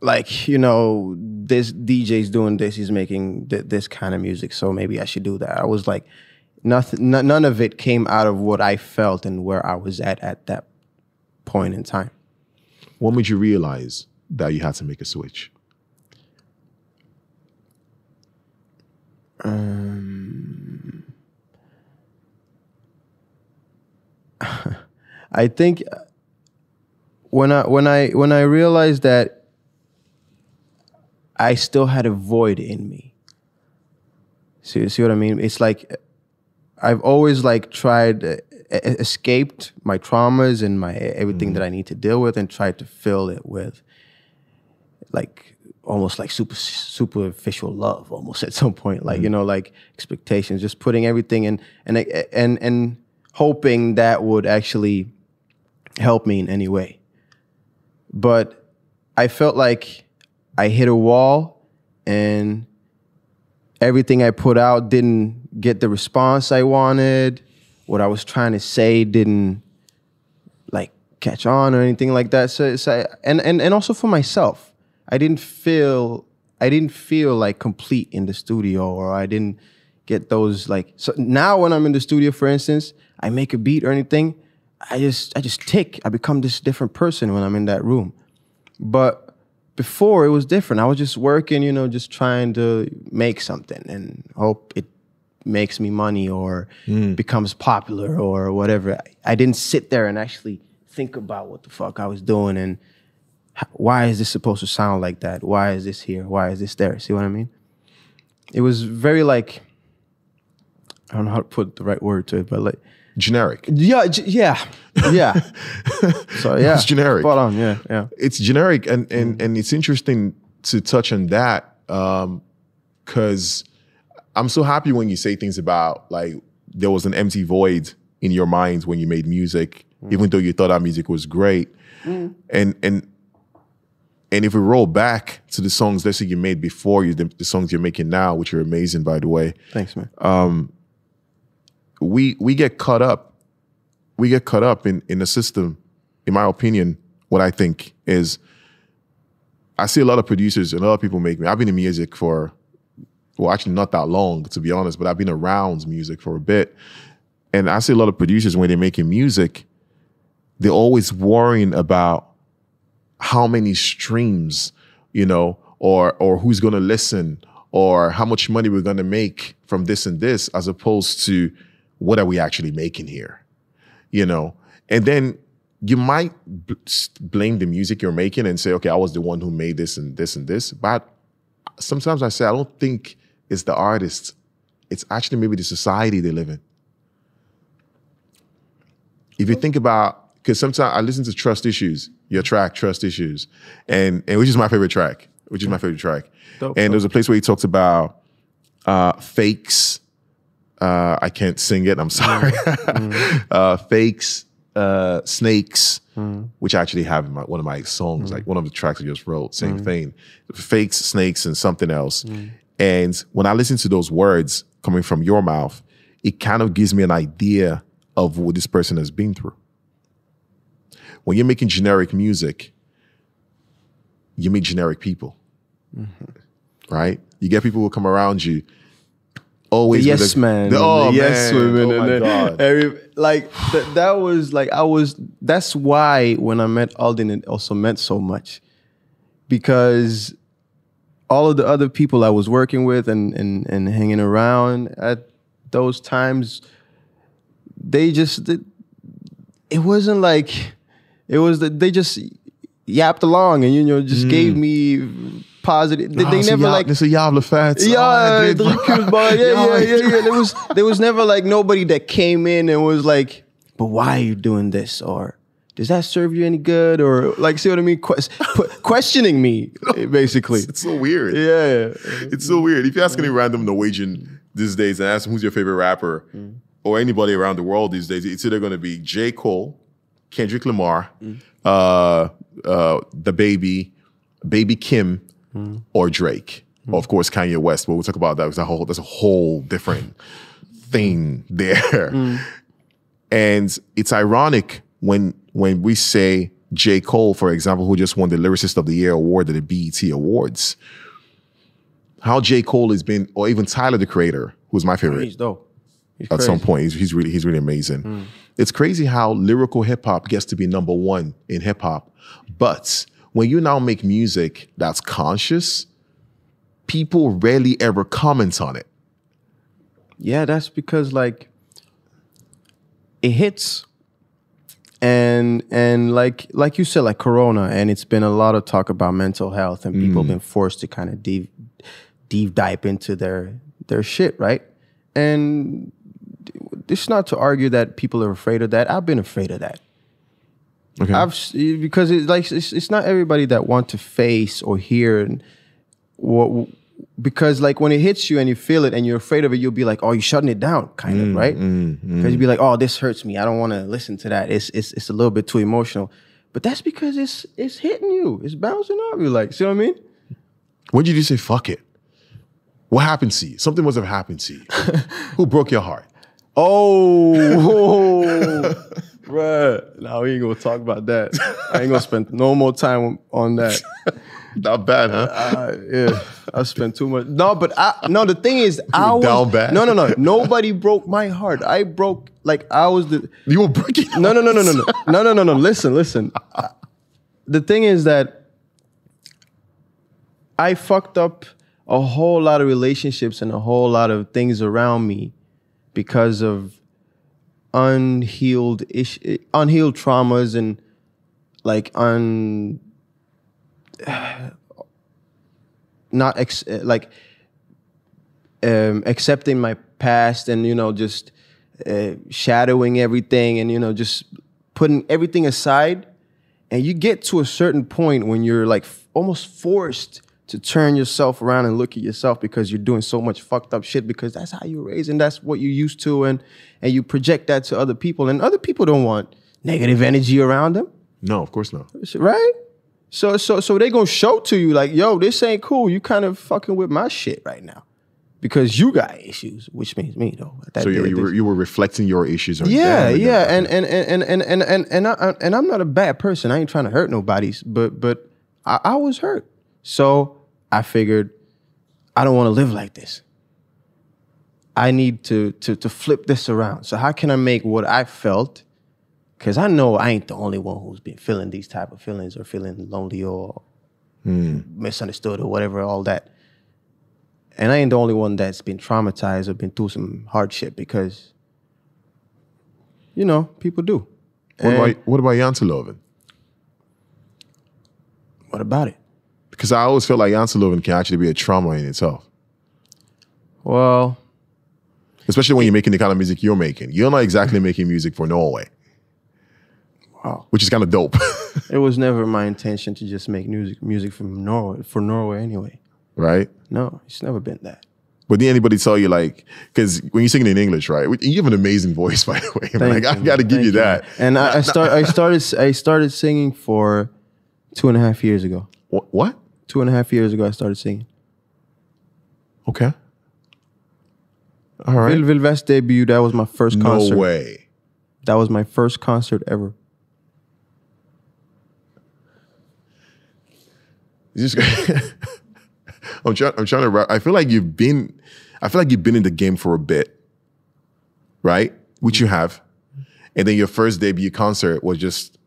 like you know this DJ's doing this, he's making th- this kind of music, so maybe I should do that. I was like nothing, n- none of it came out of what I felt and where I was at at that point in time. When would you realize that you had to make a switch? Um, I think uh, when I when I when I realized that I still had a void in me. See, see what I mean? It's like I've always like tried uh, escaped my traumas and my everything mm-hmm. that I need to deal with and tried to fill it with like almost like super superficial love almost at some point like you mm. know like expectations just putting everything in and and and hoping that would actually help me in any way. But i felt like i hit a wall and everything i put out didn't get the response i wanted. What i was trying to say didn't like catch on or anything like that. So, so and, and and also for myself, I didn't feel I didn't feel like complete in the studio, or I didn't get those like. So now when I'm in the studio, for instance, I make a beat or anything, I just I just tick. I become this different person when I'm in that room. But before it was different. I was just working, you know, just trying to make something and hope it makes me money or hmm. becomes popular or whatever. I didn't sit there and actually think about what the fuck I was doing and why is this supposed to sound like that? Why is this here? Why is this there? See what I mean? It was very like I don't know how to put the right word to it, but like Generic. yeah, yeah, yeah. so yeah, It's generic. Spot on. Yeah, yeah. it's generic and and mm. and it's interesting to touch on that um, because i'm so happy when you say things about like there was an empty void in your mind when you made music mm. even though you thought that music was great mm. and and and if we roll back to the songs let's say you made before you the, the songs you're making now which are amazing by the way Thanks, man. Um, we we get caught up we get caught up in in the system in my opinion what i think is i see a lot of producers and a lot of people make me i've been in music for well actually not that long to be honest but i've been around music for a bit and i see a lot of producers when they're making music they're always worrying about how many streams, you know, or or who's going to listen, or how much money we're going to make from this and this, as opposed to what are we actually making here, you know. And then you might blame the music you're making and say, okay, I was the one who made this and this and this. But sometimes I say, I don't think it's the artist. It's actually maybe the society they live in. If you think about, because sometimes I listen to Trust Issues, your track Trust Issues, and and which is my favorite track, which is my favorite track. Dope, and there's a place where he talks about uh, fakes. Uh, I can't sing it. I'm sorry. uh, fakes, uh, snakes, which I actually have in my, one of my songs, like one of the tracks I just wrote. Same thing. Fakes, snakes, and something else. And when I listen to those words coming from your mouth, it kind of gives me an idea of what this person has been through. When you're making generic music, you meet generic people, mm-hmm. right? You get people who come around you. Always with yes a- man, The, oh the yes man. women, oh and my then god. every like th- that was like I was. That's why when I met Alden, it also meant so much because all of the other people I was working with and and and hanging around at those times, they just it, it wasn't like it was that they just yapped along and you know just gave me positive. They, they Ah, never like er så jævla fett. yeah, det dritkul bra. Yeah, yeah, yeah, yeah. There was there was never like nobody that came in and was like, "But why are you doing this?" or "Does that serve you any good?" or like, see what I mean? Que- questioning me, basically. It's so weird. Yeah, It's so weird. If you ask any random Norwegian these days and ask them who's your favorite rapper or anybody around the world these days, it's either going to be J. Cole, Kendrick Lamar, mm. uh, uh, The Baby, Baby Keem, mm. or Drake. Mm. Of course, Kanye West, but we'll talk about that. It's a whole, that's a whole different thing there. And it's ironic when when we say J. Cole, for example, who just won the Lyricist of the Year award at the BET Awards, how J. Cole has been, or even Tyler the Creator, who's my oh, favorite he's dope. He's at crazy. some point. He's, he's really he's really amazing. It's crazy how lyrical hip hop gets to be number one in hip hop, but when you now make music that's conscious, people rarely ever comment on it. Yeah, that's because like it hits and and like like you said like corona and it's been a lot of talk about mental health and people mm. have been forced to kind of deep deep dive into their their shit, right? And it's not to argue that people are afraid of that. I've been afraid of that. Okay. I've because it's like it's, it's not everybody that want to face or hear and what because like when it hits you and you feel it and you're afraid of it, you'll be like, oh, you're shutting it down, kind of, mm, right? Mm, mm. Because you'd be like, oh, this hurts me. I don't want to listen to that. It's it's it's a little bit too emotional. But that's because it's it's hitting you. It's bouncing off you. Like, see what I mean? when did you say fuck it? What happened to you? Something must have happened to you. Who broke your heart? Oh, bruh. Now we ain't gonna talk about that. I ain't gonna spend no more time on that. Not bad, huh? Uh, yeah, I spent too much. No, but I no. The thing is, I was down bad? no, no, no. Nobody broke my heart. I broke like I was the you were breaking. no, no, no, no, no, no, no, no, no, no. Listen, listen. The thing is that I fucked up a whole lot of relationships and a whole lot of things around me because of unhealed ish, unhealed traumas and like un not ex- like um, accepting my past and you know just uh, shadowing everything and you know just putting everything aside. And you get to a certain point when you're like f- almost forced to turn yourself around and look at yourself because you're doing so much fucked up shit because that's how you're raised and that's what you're used to and and you project that to other people and other people don't want negative energy around them. No, of course not. right? So so so they gonna show to you like yo this ain't cool. You kind of fucking with my shit right now because you got issues which means me though. So you, you, were, you were reflecting your issues on yeah, them, yeah, then- and and and and and and and, I, and I'm not a bad person. I ain't trying to hurt nobody's, but but I, I was hurt, so I figured I don't want to live like this. I need to to to flip this around. So how can I make what I felt? Because I know I ain't the only one who's been feeling these type of feelings or feeling lonely or hmm. misunderstood or whatever, all that. And I ain't the only one that's been traumatized or been through some hardship because, you know, people do. What And about what about Janteloven? what about it? Because I always feel like Janteloven can actually be a trauma in itself, Well, especially when you're making the kind of music you're making. You're not exactly mm. making music for Norway, wow. which is kind of dope, It was never my intention to just make music music from Norway for Norway anyway. right? No, it's never been that. But did anybody tell you like because when you're singing in English, right? You have an amazing voice, by the way. Thank like I you, got to give thank you that. And I, I start I started I started singing for two and a half years ago. What? Two and a half years ago, I started singing. Okay. All right. Vil Vilvest debut. That was my first No concert. way. That was my first concert ever. Just I'm trying. I'm trying to. wrap- I feel like you've been. I feel like you've been in the game for a bit, right? Which you have, and then your first debut concert was just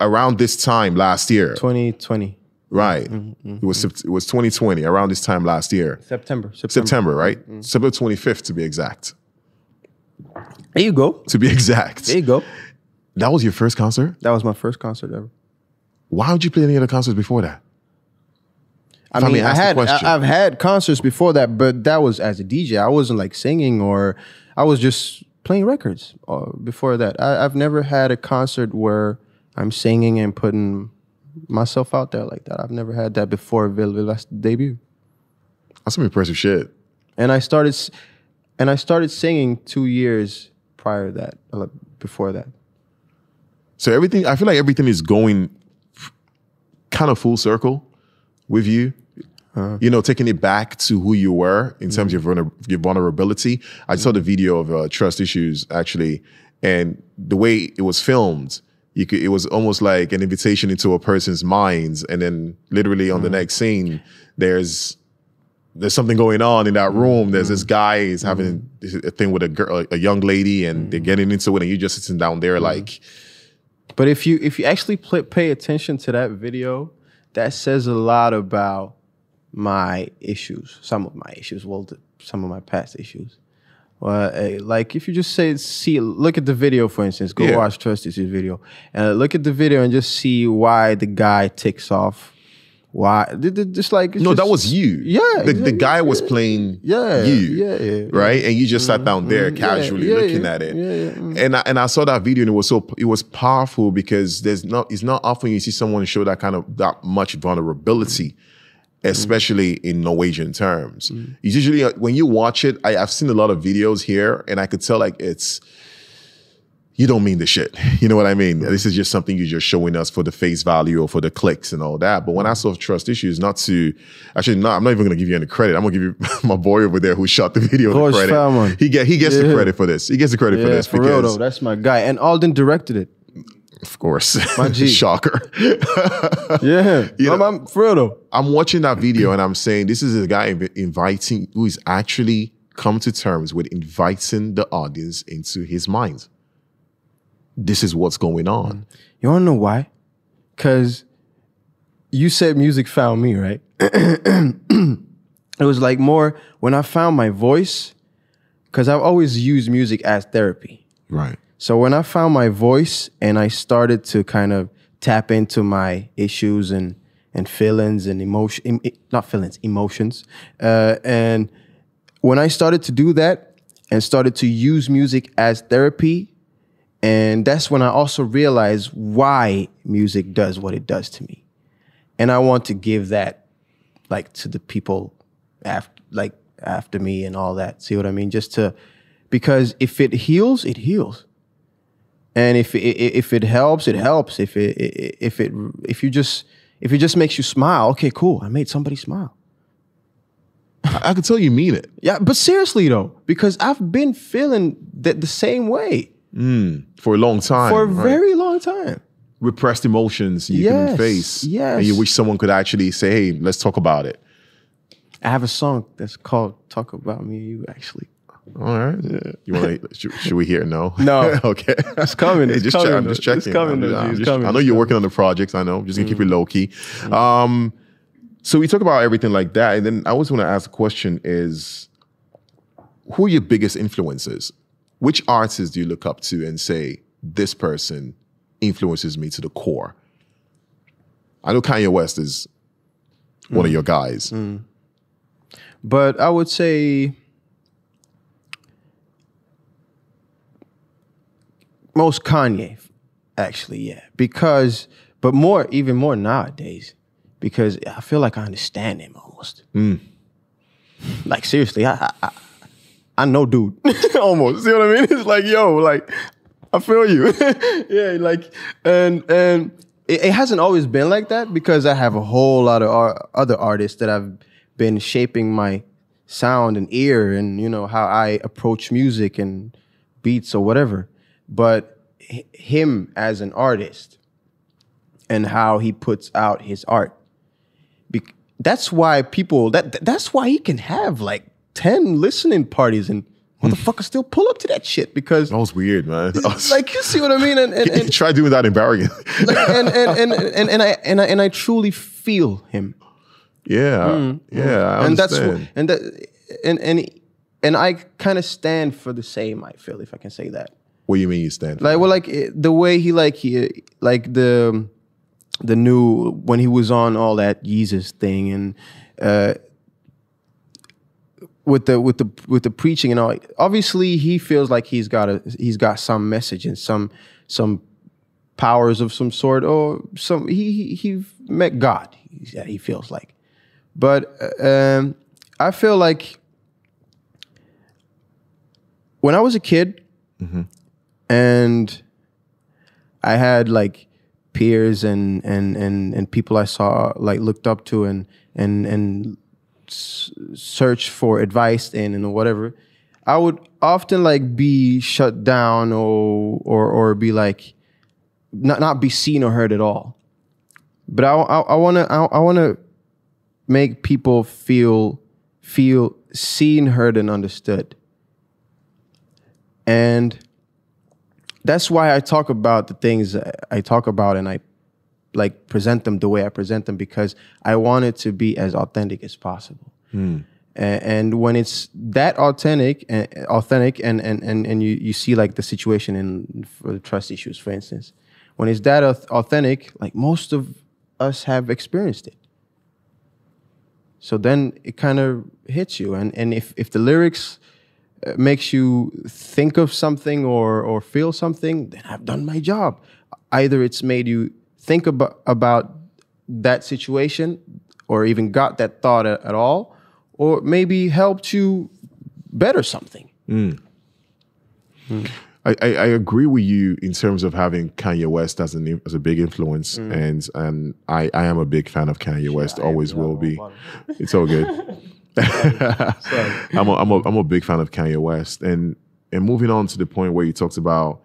around this time last year, 2020 right? Mm-hmm, It was it was 2020 around this time last year, September. September. September, right? Mm-hmm. September 25th to be exact. There you go. To be exact, There you go. that was your first concert. That was my first concert ever. Why would you play any other concerts before that? I If I mean, I the had. I, have had concerts before that, but that was as a DJ. I wasn't like singing or I was just playing records uh, before that. I, I've never had a concert where I'm singing and putting myself out there like that. I've never had that before Vil Vil's debut. That's some impressive shit. And I started, and I started singing two years prior to that, uh, before that. So everything, I feel like everything is going kind of full circle with you. You know, taking it back to who you were in terms of your, your vulnerability. I saw the video of uh, Trust Issues actually, and the way it was filmed, you could, it was almost like an invitation into a person's minds, and then literally on the mm-hmm. next scene, there's there's something going on in that room. There's this mm-hmm. guy is having mm-hmm. a thing with a girl, a young lady, and they're getting into it, and you're just sitting down there like. But if you if you actually pl- pay attention to that video, that says a lot about my issues, some of my issues, well, some of my past issues. Well, eh, like if you just say see, look at the video for instance, go Yeah. watch Trust Issues video, and look at the video and just see why the guy ticks off. Why? Just like No, that was you. Yeah, The, the exactly. guy was playing Yeah, you. yeah, yeah. Right? And you just sat down there mm, yeah, casually yeah, looking at it. yeah, yeah, mm. And I, and I saw that video and it was so it was powerful because there's not it's not often you see someone show that kind of that much vulnerability. Mm-hmm. Especially in Norwegian terms, mm-hmm. it's usually uh, when you watch it. I, I've seen a lot of videos here, and I could tell like it's you don't mean the shit. You know what I mean? Mm-hmm. This is just something you're just showing us for the face value or for the clicks and all that. But when I saw trust issues, not to actually, not, I'm not even going to give you any credit. I'm going to give you my boy over there who shot the video the credit. Feldman. He get he gets the credit for this. He gets the credit for this for real because though, that's my guy. And Alden directed it. Of course. My G. Shocker. Yeah, You I'm, know- I'm for real though. I'm watching that video and I'm saying this is a guy inv- inviting who is actually come to terms with inviting the audience into his mind. This is what's going on. You wanna know why? Cause you said music found me, right? it was like more when I found my voice, because I've always used music as therapy. Right. So when I found my voice and I started to kind of tap into my issues and and feelings and emotion, em- not feelings, emotions, uh, and when I started to do that and started to use music as therapy, and that's when I also realized why music does what it does to me, and I want to give that like to the people after like after me and all that. See what I mean? Just to because if it heals, it heals and if it, if it helps, it helps. If it if it if you just if it just makes you smile, okay, cool. I made somebody smile. I, I can tell you mean it Yeah, but seriously though, because I've been feeling that the same way mm, for a long time. for a right? very long time. repressed emotions you Yes, can face. yes. And you wish someone could actually say, hey, let's talk about it. I have a song that's called "Talk About Me and You." Actually, All right. You want to, should, should we hear? No. No. okay. It's coming, it's just check- coming, I'm just though. It's checking. coming, I'm though, just- G. I'm It's just- coming, I know you're working on the projects. I know. Just gonna keep it low key. Um, so we talk about everything like that, and then I always want to ask the question: Is who are your biggest influences? Which artists do you look up to and say this person influences me to the core? I know Kanye West is one Mm. of your guys. but I would say most Kanye, actually, yeah, because but more even more nowadays because I feel like I understand him almost. Hmm. Like seriously, I, I I- know dude almost. See what I mean? It's like yo, like I feel you. yeah, like and and it, it hasn't always been like that because I have a whole lot of ar- other artists that I've been shaping my sound and ear and you know how I approach music and beats or whatever. But him as an artist and how he puts out his art. Bec- that's why people that that's why he can have like 10 listening parties and motherfuckers still pull up to that shit because That was weird, man. Was- like you see what I mean? And and, and, try doing that in Bergen. like, and, and, and, and, and I and I and I truly feel him. Yeah, yeah, I Mm, and that's understand. wh- and that and and and I kind of stand for the same I feel if I can say that what do you mean you stand? like well like eh, the way he like he like the the new when he was on all that Jesus thing and uh with the with the with the preaching and all obviously he feels like he's got a he's got some message and some some powers of some sort or some he he, he met God yeah, he feels like but uh, um I feel like when I was a kid and I had like peers and and and and people I saw like looked up to and and and s- search for advice in and whatever. I would often like be shut down or or or be like not not be seen or heard at all. But I I, I wanna I, I wanna make people feel feel seen, heard, and understood. And that's why I talk about the things I talk about and I like present them the way I present them because I want it to be as authentic as possible. Hmm. A- And, when it's that authentic and authentic and and and, and you, you see like the situation in for the trust issues, for instance, when it's that authentic, like most of us have experienced it. So then it kind of hits you, and and if if the lyrics makes you think of something or or feel something, then I've done my job. Either it's made you think about about that situation, or even got that thought at, at all, or maybe helped you better something. Mm. I, I, I agree with you in terms of having Kanye West as an as a big influence, mm. and and I, I am a big fan of Kanye West. always will be. It's all good. I'm a, I'm a I'm a big fan of Kanye West, and and moving on to the point where you talked about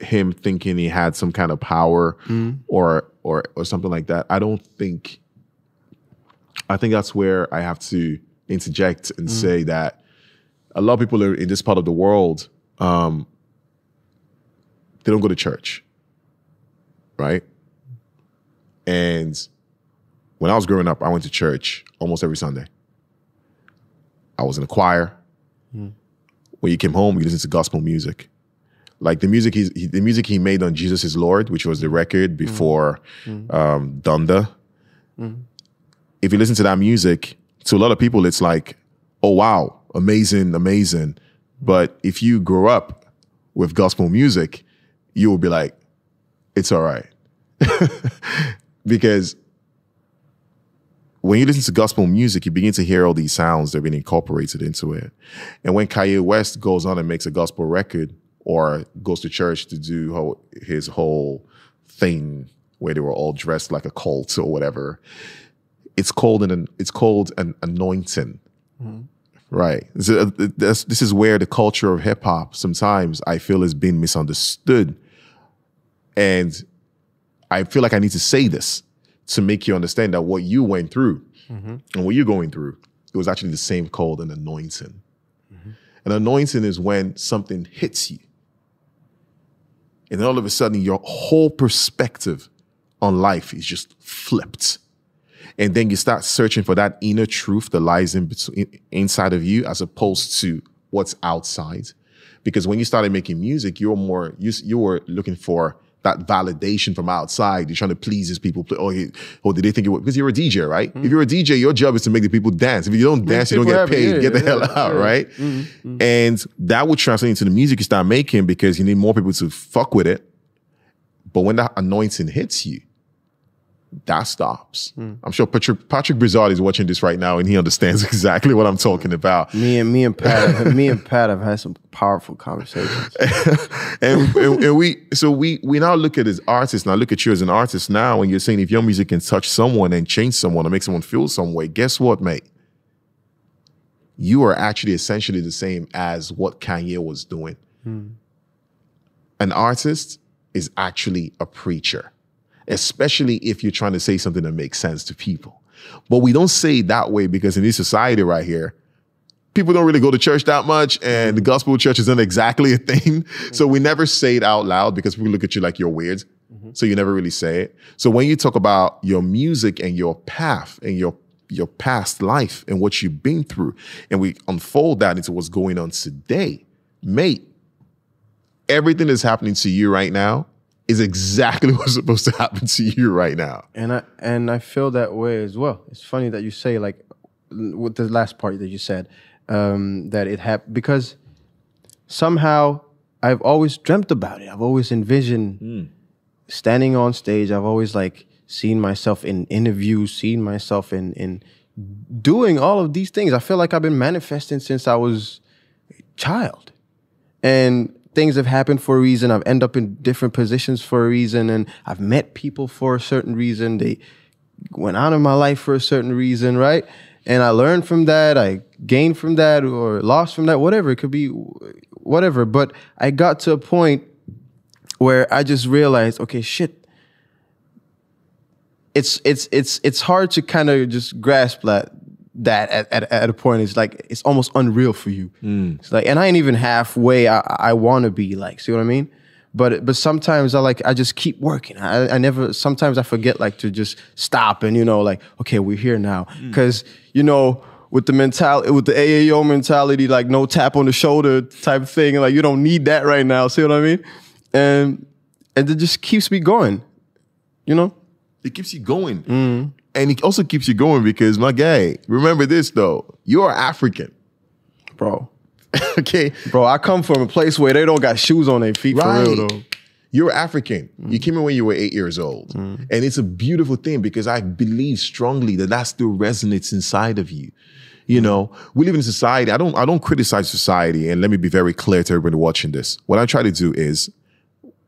him thinking he had some kind of power or or or something like that. I don't think I think that's where I have to interject and say that a lot of people are in this part of the world, um, they don't go to church. Right? And when I was growing up, I went to church almost every Sunday. I was in a choir. When you came home, you listened to gospel music. Like the music he, the music he made on Jesus is Lord, which was the record before um, Donda. If you listen to that music, to a lot of people, it's like, oh wow, amazing, amazing. But if you grow up with gospel music, you will be like, it's all right. because when you listen to gospel music, you begin to hear all these sounds that have been incorporated into it. And when Kanye West goes on and makes a gospel record or goes to church to do his whole thing where they were all dressed like a cult or whatever, it's called an it's called an anointing. Mm-hmm. Right. This is, this- this is where the culture of hip hop sometimes I feel is being misunderstood. And I feel like I need to say this to make you understand that what you went through mm-hmm. and what you're going through, it was actually the same called an anointing. Mm-hmm. An anointing is when something hits you. And then all of a sudden, your whole perspective on life is just flipped. And then you start searching for that inner truth that lies in between, inside of you as opposed to what's outside. Because when you started making music, you were more, you, you were looking for that validation from outside. You're trying to please these people. Oh, he, oh did they think were, because you're a DJ, right? If you're a DJ, your job is to make the people dance. If you don't dance, you don't get paid. yeah, get the yeah, hell out, yeah. right? And that would translate into the music you start making because you need more people to fuck with it. But when that anointing hits you, that stops. Hmm. I'm sure Patrick Patrick Brizard is watching this right now and he understands exactly what I'm talking about. Me and me and Pat, me and Pat have had some powerful conversations. and, and, and we so we we now look at as artists now look at you as an artist now and you're saying if your music can touch someone and change someone or make someone feel some way guess what mate you are actually essentially the same as what kanye was doing hmm. an artist is actually a preacher especially if you're trying to say something that makes sense to people but we don't say that way because in this society right here people don't really go to church that much and the gospel church isn't exactly a thing. So we never say it out loud because people look at you like you're weird. Mm-hmm. So you never really say it. So when you talk about your music and your path and your your past life and what you've been through, and we unfold that into what's going on today, mate, everything that's happening to you right now is exactly what's supposed to happen to you right now. and I and I feel that way as well. It's funny that you say like with the last part that you said um, that it happened because somehow I've always dreamt about it. I've always envisioned standing on stage. I've always like seen myself in interviews, seen myself in in doing all of these things. I feel like I've been manifesting since I was a child. And things have happened for a reason. I've ended up in different positions for a reason and I've met people for a certain reason. They went out of my life for a certain reason, right? And I learned from that, I gained from that or lost from that, whatever. It could be whatever. But I got to a point where I just realized, okay, shit. It's it's it's it's hard to kind of just grasp that that at, at, at a point. It's like it's almost unreal for you. Mm. It's like, and I ain't even halfway I, I want to be like. See what I mean? But but sometimes I like I just keep working. I, I never. Sometimes I forget like to just stop and you know like okay we're here now mm. because you know with the mentality with the AAO mentality like no tap on the shoulder type of thing like you don't need that right now. See what I mean? And and it just keeps me going. You know? It keeps you going. Mm. And it also keeps you going because, my guy, remember this though, you're African. Bro. okay? Bro, I come from a place where they don't got shoes on their feet for real though. You're African. You mm. came in when you were eight years old. Mm. And it's a beautiful thing because I believe strongly that that still resonates inside of you. You mm. know, we live in society. I don't I don't criticize society. And let me be very clear to everybody watching this. What I try to do is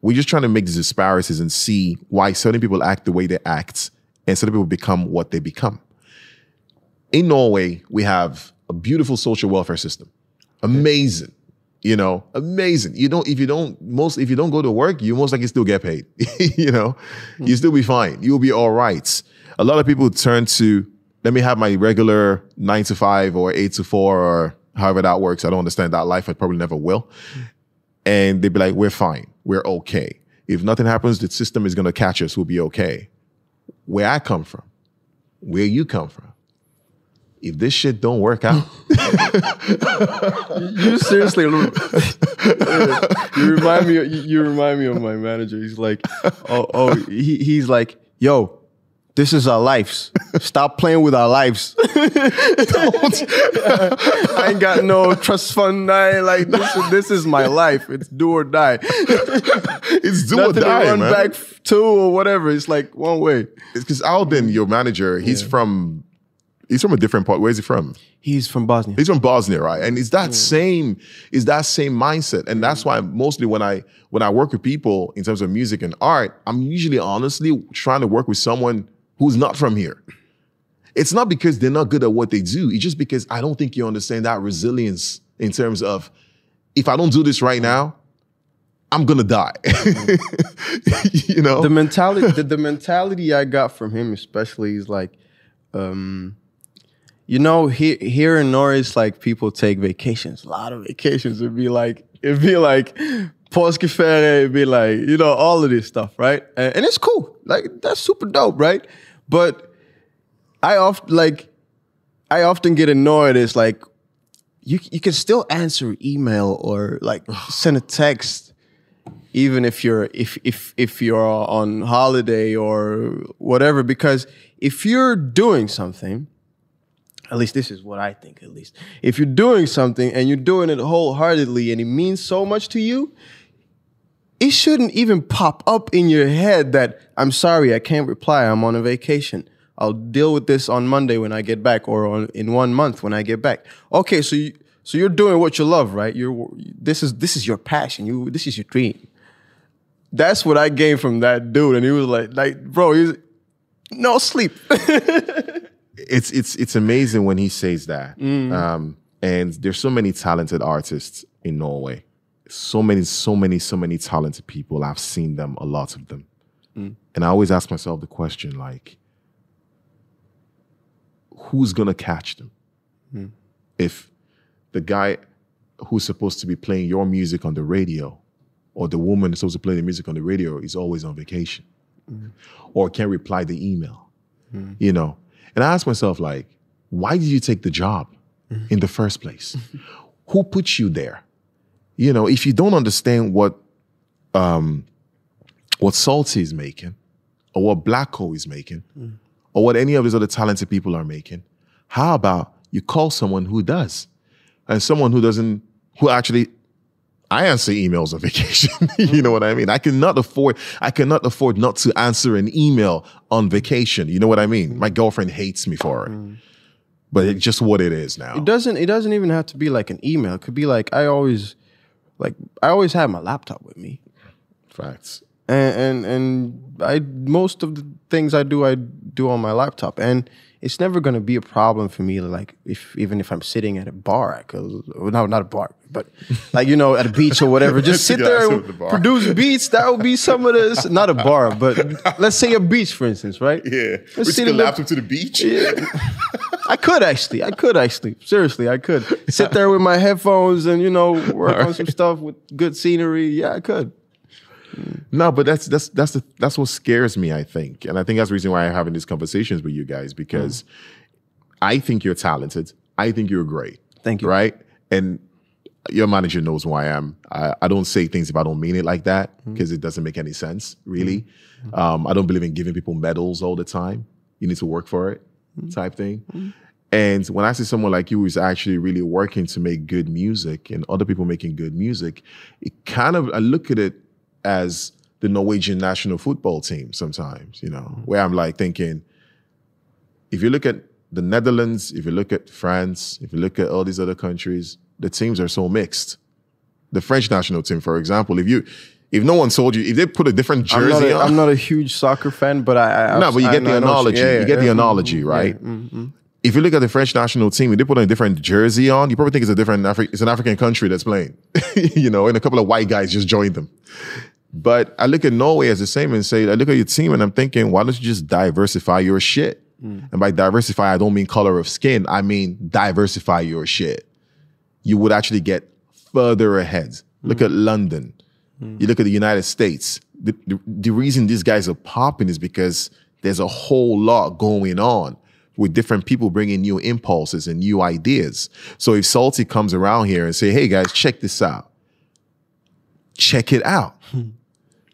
we're just trying to make these disparities and see why certain people act the way they act and certain people become what they become. In Norway, we have a beautiful social welfare system. Amazing. You know, amazing. You don't if you don't most if you don't go to work, you most likely still get paid. you know, hmm. you still be fine. You'll be all right. A lot of people turn to let me have my regular nine to five or eight to four or however that works. I don't understand that life. I probably never will. And they'd be like, we're fine. We're okay. If nothing happens, the system is going to catch us. We'll be okay. Where I come from, where you come from, if this shit don't work out, you seriously, you remind me. You, remind me of my manager. He's like, oh, oh, he, he's like, yo, this is our lives. Stop playing with our lives. I ain't got no trust fund. I like this. Is, this is my life. It's do or die. it's do Nothing or die, to run man. back to or whatever. It's like one way. It's because Alden, your manager, he's from he's from a different part. Where's he from? He's from Bosnia. He's from Bosnia, right? And it's that same, it's that same mindset. And that's why mostly when I when I work with people in terms of music and art, I'm usually honestly trying to work with someone who's not from here. It's not because they're not good at what they do. It's just because I don't think you understand that resilience in terms of if I don't do this right now, I'm gonna die. you know? the mentality the, the mentality I got from him especially is like um you know here here in Norris like people take vacations a lot of vacations it'd be like it'd be like påskefärd it'd be like you know all of this stuff right and, and it's cool like that's super dope right but I often like I often get annoyed. It's like you you can still answer email or like send a text even if you're if if if you're on holiday or whatever because if you're doing something at least this is what I think at least if you're doing something and you're doing it wholeheartedly and it means so much to you it shouldn't even pop up in your head that I'm sorry I can't reply I'm on a vacation I'll deal with this on Monday when I get back or on, in one month when I get back okay so you so you're doing what you love right you're this is this is your passion you this is your dream that's what I gained from that dude. And he was like, like, bro, he's no sleep. it's it's it's amazing when he says that. Mm. Um, and there's so many talented artists in Norway. So many, so many, so many talented people. I've seen them, a lot of them. Mm. And I always ask myself the question like, who's gonna catch them? Mm. If the guy who's supposed to be playing your music on the radio, or the woman who's supposed to play the music on the radio is always on vacation, or can't reply the email, you know. And I ask myself, like, why did you take the job in the first place? Who put you there? You know, if you don't understand what um, what Salty is making, or what Black Hole is making, mm. or what any of these other talented people are making, how about you call someone who does, and someone who doesn't, who actually I answer emails on vacation. you mm-hmm. know what I mean? I cannot afford, I cannot afford not to answer an email on vacation. You know what I mean? Mm. My girlfriend hates me for it. Mm. But it's just what it is now. it doesn't it doesn't even have to be like an email. It could be like I always like I always have my laptop with me. Facts. And and and I most of the things I do I do on my laptop. And it's never gonna be a problem for me like if even if I'm sitting at a bar, I could no not a bar, but like you know, at a beach or whatever, just sit there and the produce beats. That would be some of this not a bar, but let's say a beach, for instance, right? Yeah. Let's We sit the- laptop to the beach. I could actually. I could actually. Seriously, I could sit there with my headphones and you know work on some stuff with good scenery. Yeah, I could. No, but that's that's that's the that's what scares me, I think. And I think that's the reason why I'm having these conversations with you guys, because I think you're talented. I think you're great. Thank you. Right? And your manager knows who I am. I, I don't say things if I don't mean it like that because it doesn't make any sense, really. Um, I don't believe in giving people medals all the time. You need to work for it, Mm-hmm. type thing. Mm-hmm. And when I see someone like you who's actually really working to make good music and other people making good music, it kind of, I look at it as the Norwegian national football team sometimes, you know, mm-hmm. where I'm like thinking, if you look at the Netherlands, if you look at France, if you look at all these other countries, the teams are so mixed. The French national team, for example, if you, if no one told you, if they put a different I'm jersey not, a, on, I'm not a huge soccer fan, but I, I no, but you get know- the I analogy. yeah, you get the yeah, analogy, mhm, right? yeah, mhm. if you look at the French national team, if they put a different jersey on, you probably think it's a different Afri- it's an African country that's playing. you know, and a couple of white guys just joined them. But I look at Norway as the same and say, I look at your team and I'm thinking, why don't you just diversify your shit? And by diversify, I don't mean color of skin. I mean diversify your shit. You would actually get further ahead. Look at London. You look at the United States. The, the, the reason these guys are popping is because there's a whole lot going on with different people bringing new impulses and new ideas. So if Salty comes around here and say, "Hey guys, check this out," check it out,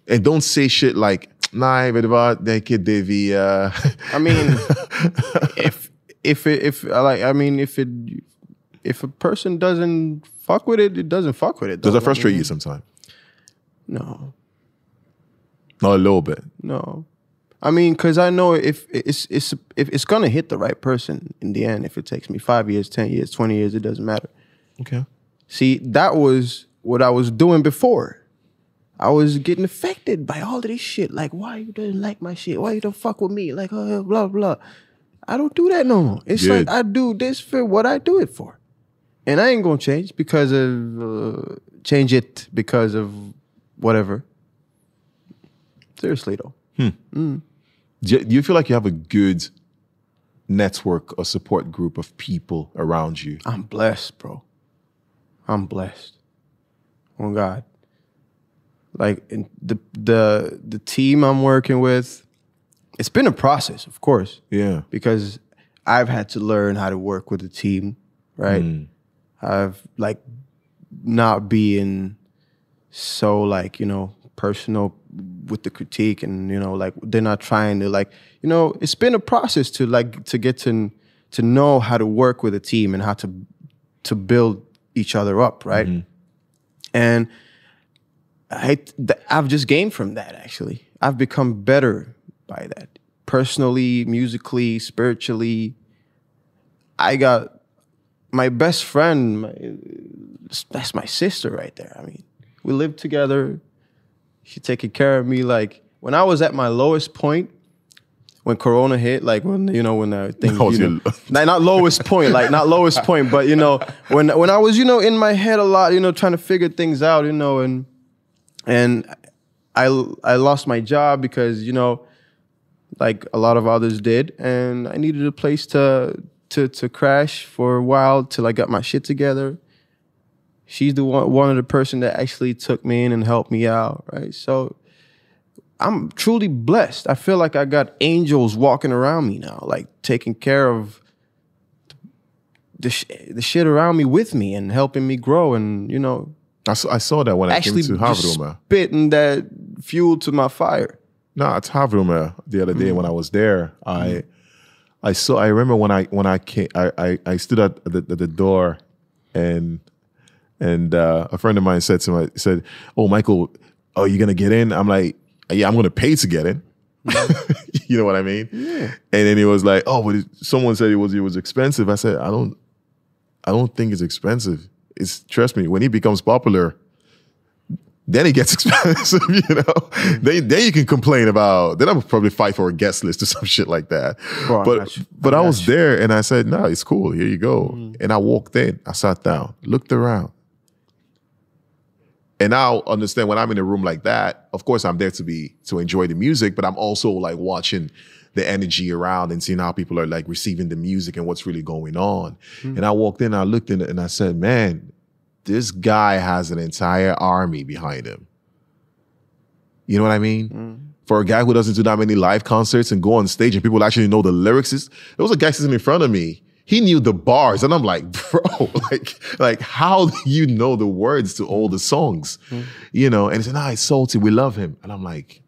and don't say shit like, "Nah, vet du vad, det är inte det vi." Uh... I mean, if if it, if I like, I mean, if it if a person doesn't fuck with it, it doesn't fuck with it. Does though. that frustrate I you sometimes? No, Not a little bit. no. I mean, because I know if it's it's if it's gonna hit the right person in the end. If it takes me five years, ten years, twenty years, it doesn't matter. Okay. See, that was what I was doing before. I was getting affected by all of this shit. Like, why you didn't like my shit? Why you don't fuck with me? Like, uh, blah blah. I don't do that no more. It's like I do this for what I do it for, and I ain't gonna change because of uh, change it because of whatever. Seriously though, hmm. mm. Do you, do you feel like you have a good network or support group of people around you? I'm blessed, bro. I'm blessed. On God. Like in the the the team I'm working with, it's been a process, of course, Yeah. because I've had to learn how to work with a team, right? Hmm. I've like not being so like, you know, personal with the critique and you know like they're not trying to like you know it's been a process to like to get to to know how to work with a team and how to to build each other up right? Mm-hmm. And I I've just gained from that actually. I've become better by that. Personally musically spiritually. I got my best friend my, that's my sister right there I mean we live together she taking care of me. Like when I was at my lowest point, when Corona hit, like when you know when uh, things, was you know, like, not lowest point, like not lowest point, but you know when when I was you know in my head a lot, you know trying to figure things out, you know, and and I I lost my job because you know like a lot of others did, and I needed a place to to to crash for a while till I got my shit together she's the one one of the person that actually took me in and helped me out right? So i'm truly blessed. I feel like i got angels walking around me now like taking care of the, sh- the shit around me with me and helping me grow and you know I saw, I saw that when actually I came to just spitting that fuel to my fire. No, at Havroma the other day mm. when I was there, I mm. I saw I remember when I when I came I I, I stood at the, at the door and and uh, a friend of mine said to me said, "Oh, Michael, are you gonna get in?" I'm like, "Yeah, I'm gonna pay to get in." you know what I mean? Yeah. And then he was like, "Oh, but it, someone said it was it was expensive." I said, "I don't, I don't think it's expensive. It's trust me, when he becomes popular, then it gets expensive, you know. Then then you can complain about. Then I would probably fight for a guest list or some shit like that. Bro, but but I I, was you. there and I said, "No, it's cool. Here you go." And I walked in. I sat down, looked around, and now understand when I'm in a room like that. Of course, I'm there to be to enjoy the music, but I'm also like watching the energy around and seeing how people are like receiving the music and what's really going on. Hmm. And I walked in, I looked in, and I said, "Man, this guy has an entire army behind him." You know what I mean? Hmm. For a guy who doesn't do that many live concerts and go on stage and people actually know the lyrics, is there was a guy sitting in front of me. He knew the bars, and I'm like, bro, like, like, how do you know the words to all the songs? Mm-hmm. You know, and he said, "Nah, it's salty. We love him." And I'm like,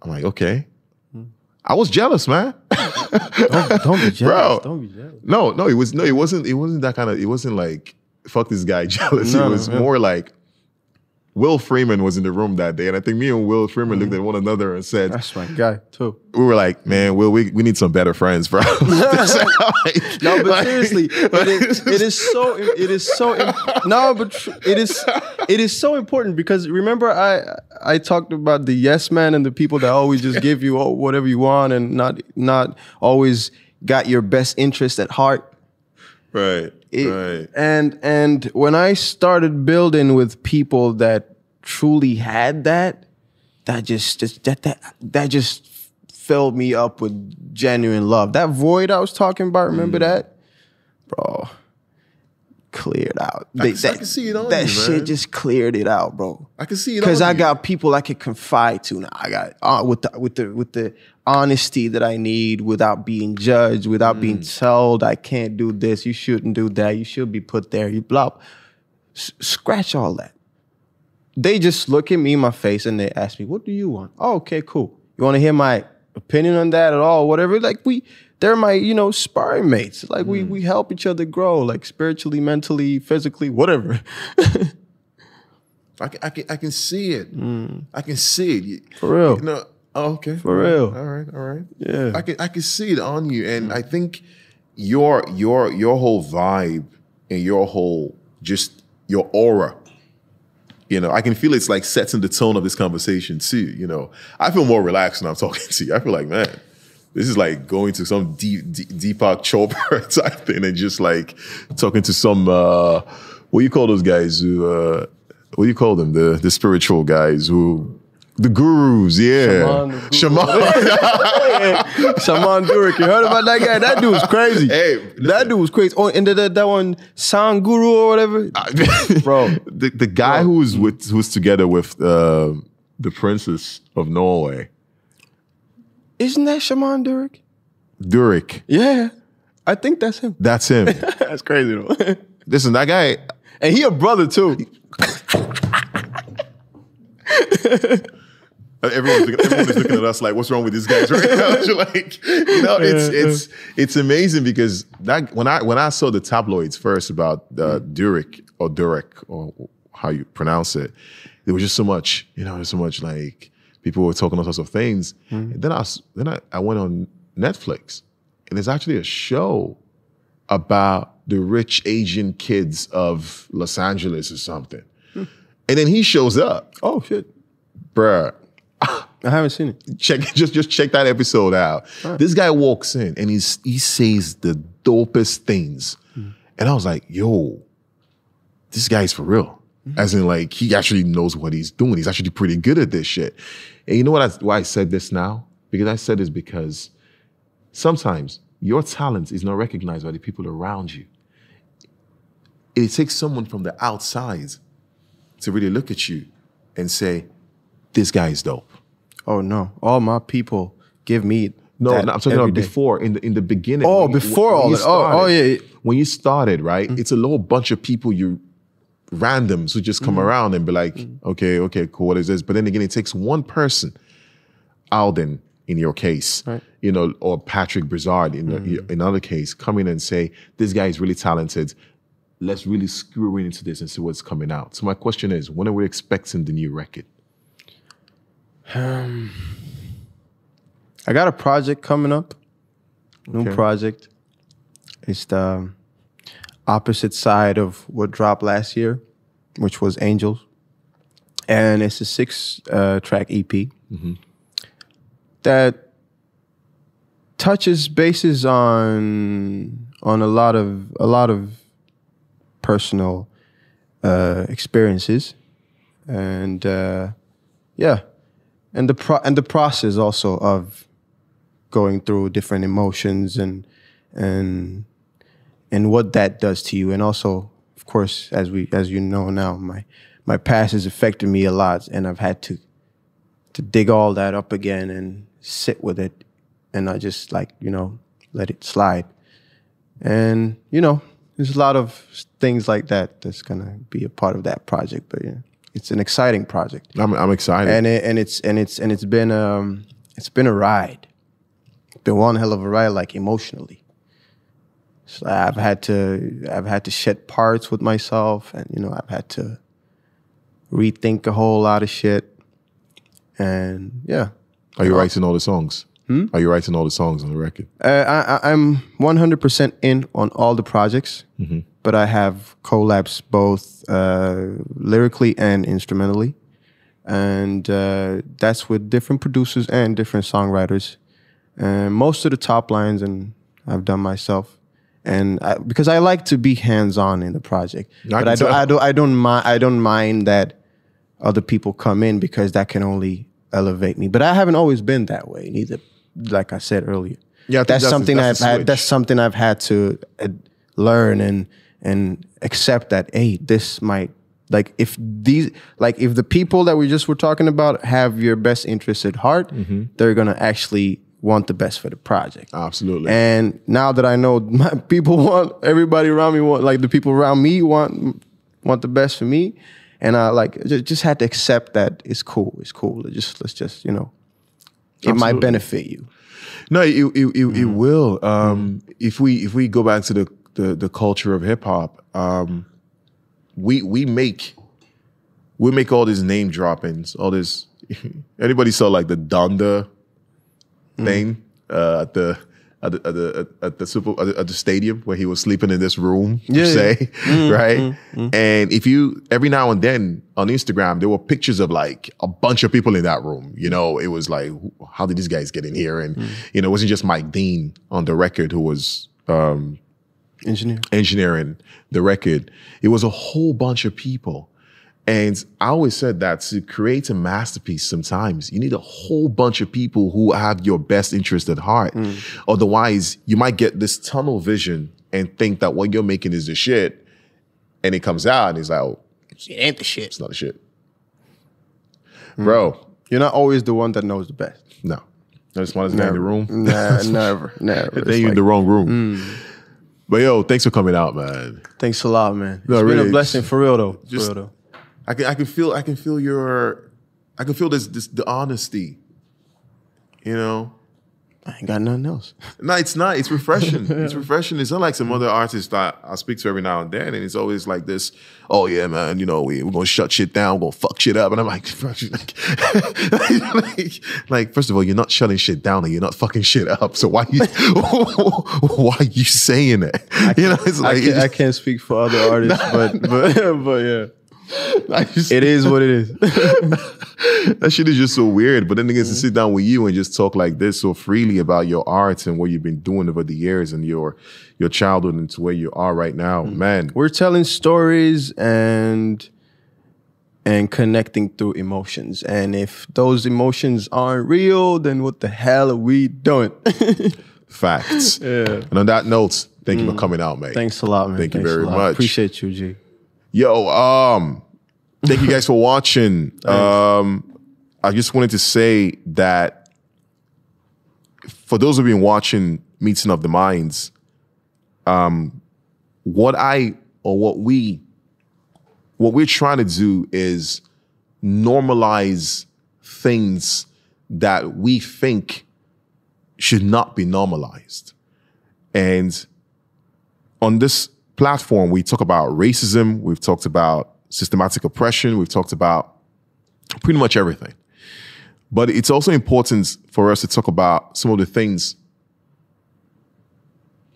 I'm like, okay. Mm-hmm. I was jealous, man. don't, don't be jealous Bro. don't be jealous No, no, it was no, it wasn't. It wasn't that kind of. It wasn't like fuck this guy jealous. No, it was yeah. more like Will Freeman was in the room that day, and I think me and Will Freeman looked mm-hmm. at one another and said, that's my guy too "We were like, man, Will, we, we need some better friends, bro." No, but seriously, it is, it is so it is so no, but tr- it is it is so important because remember I I talked about the yes man and the people that always just give you whatever you want and not not always got your best interest at heart. Right. It- right. And and when I started building with people that truly had that, that just, just that that that just filled me up with genuine love. That void I was talking about, remember mm. that? Bro. Cleared out. I can- I can see it on That you, shit just cleared it out, bro. I can see it Because I you. got people I could confide to now. I got uh, with the with the with the honesty that I need without being judged, without being Mm. told I can't do this, you shouldn't do that, you should be put there, you blah. S- scratch all that. They just look at me in my face and they ask me, "What do you want?" Oh, okay, cool. You want to hear my opinion on that at all? Whatever. Like we, they're my you know sparring mates. Like Mm. we we help each other grow, like spiritually, mentally, physically, whatever. I can, I can, I can see it. I can see it. Mm. For real. You know, oh, okay. For real. All right. All right. Yeah. I can, I can see it on you, and I think your, your, your whole vibe and your whole just your aura. You know, I can feel it's like setting the tone of this conversation too. You know, I feel more relaxed when I'm talking to you. I feel like, man, this is like going to some deep, deep Deepak Chopra type thing and just like talking to some uh what do you call those guys who uh what do you call them? The the spiritual guys who the gurus, yeah. Shaman Shaman. Shaman Durek, you heard about that guy? That dude was crazy. Hey, that dude was crazy. Oh, and the, the, that one Sound Guru or whatever. Bro. the the guy who's with who's together with uh, the princess of Norway, Isn't that Shaman Durek? Durik. Yeah, I think that's him. That's him. that's crazy though. Listen, that guy. and he a brother too. Everyone's looking, everyone is looking at us like, "What's wrong with these guys?" Right now, You're like, you know, it's it's it's amazing because that when I when I saw the tabloids first about uh, Durik or Durek or how you pronounce it, there was just so much, you know, there's so much like people were talking all sorts of things. Mm-hmm. And then I then I, I went on Netflix, and there's actually a show about the rich Asian kids of Los Angeles or something. Hmm. And then he shows up, Oh shit, bruh. I haven't seen it. check just just check that episode out. This guy walks in and he's he says the dopest things, hmm. and I was like, "Yo, this guy's for real." Hmm. As in, like he actually knows what he's doing. He's actually pretty good at this shit. And you know what? I, why I said this now? Because I said this because sometimes your talent is not recognized by the people around you. It takes someone from the outside to really look at you and say, "This guy is dope." Oh no, all my people give me. No, no, I'm talking about day. before in the in the beginning. Oh, when before when all that. Oh, oh, yeah, yeah. When you started, right? Mm. It's a little bunch of people you randoms who just come mm-hmm. around and be like, mm. okay, okay, cool, what is this? But then again, it takes one person, Alden in your case, Right. you know, or Patrick Brizard in the, mm. in another case, come in and say, this guy is really talented. Let's really screw into this and see what's coming out. So my question is, when are we expecting the new record? Um, I got a project coming up. New Okay. project. It's the opposite side of what dropped last year, which was Angels. And it's a six uh, track EP that touches bases on on a lot of a lot of personal uh, experiences, and uh, yeah, and the pro- and the process also of going through different emotions and and and what that does to you and also of course as we as you know now my my past has affected me a lot and I've had to to dig all that up again and sit with it and not just like you know let it slide and you know there's a lot of things like that that's gonna be a part of that project but yeah it's an exciting project I'm, I'm excited. and it, and it's and it's and it's been um it's been a ride. Been one hell of a ride, like emotionally. So I've had to I've had to shed parts with myself, and you know I've had to rethink a whole lot of shit. And yeah, Are you writing all the songs? Are you writing all the songs on the record? uh, I, I'm 100% in on all the projects, but I have collabs both uh, lyrically and instrumentally. And uh, that's with different producers and different songwriters. And most of the top lines and I've done myself, and I, because I like to be hands on in the project, I but I don't. I don't, I don't mind, I don't mind that other people come in because that can only elevate me. But I haven't always been that way, neither. Like I said earlier, Yeah, I that's, that's something that's I've had. That's something I've had to uh, learn and and accept that. Hey, this might like if these like if the people that we just were talking about have your best interest at heart, Mm-hmm. they're gonna actually want the best for the project. Absolutely. And now that I know my people want everybody around me want like the people around me want want the best for me, and I like just, just had to accept that it's cool. It's cool. It just let's just you know, it might benefit you. No, it it, it, Mm-hmm. it will. Um, If we if we go back to the the, the culture of hip hop, um, we we make we make all these name droppings, all this. Anybody saw like the Donda. Mm-hmm. thing uh, at the at the at the, at the super at the, at the stadium where he was sleeping in this room, Yeah, say mm-hmm, right. Mm-hmm, and if you every now and then on Instagram, there were pictures of like a bunch of people in that room. You know, it was like, how did these guys get in here? And mm. you know, it wasn't just Mike Dean on the record who was um, Engineer. engineering the record. It was a whole bunch of people. And I always said that to create a masterpiece, sometimes you need a whole bunch of people who have your best interest at heart. Mm. Otherwise, you might get this tunnel vision and think that what you're making is the shit. And it comes out and it's like, oh, It ain't the shit. it's not the shit. Mm. Bro, You're not always the one that knows the best. no. Not the smartest guy in the room. Nah, never, never. Then It's you're in the wrong room. Mm. But yo, thanks for coming out, man. Thanks a lot, man. It's No, been a blessing for real though. just- for real though. I can I can feel I can feel your I can feel this this the honesty. You know? I ain't got nothing else. No, it's not. It's refreshing. It's refreshing. It's not like some other artists that I speak to every now and then, and it's always like this. Oh yeah, man. You know, we, we're gonna shut shit down. We're gonna fuck shit up, and I'm like, like, like, like, first of all, you're not shutting shit down, and you're not fucking shit up. So why you why are you saying it? You know, it's I like I can't speak for other artists, but but but yeah, just- it is what it is. that shit is just so weird. But then they get to sit down with you and just talk like this so freely about your art and what you've been doing over the years and your your childhood and to where you are right now, mm. man. We're telling stories and and connecting through emotions. And if those emotions aren't real, then what the hell are we doing? Facts. Yeah. And on that note, thank you for mm. coming out, mate. Thanks a lot, man. Thank you Thanks a very much. Appreciate you, G. Yo, um, thank you guys for watching. Um, I just wanted to say that for those who've been watching Meeting of the Minds, um, what I or what we what we're trying to do is normalize things that we think should not be normalized. And on this platform, we talk about racism, we've talked about systematic oppression, we've talked about pretty much everything. But it's also important for us to talk about some of the things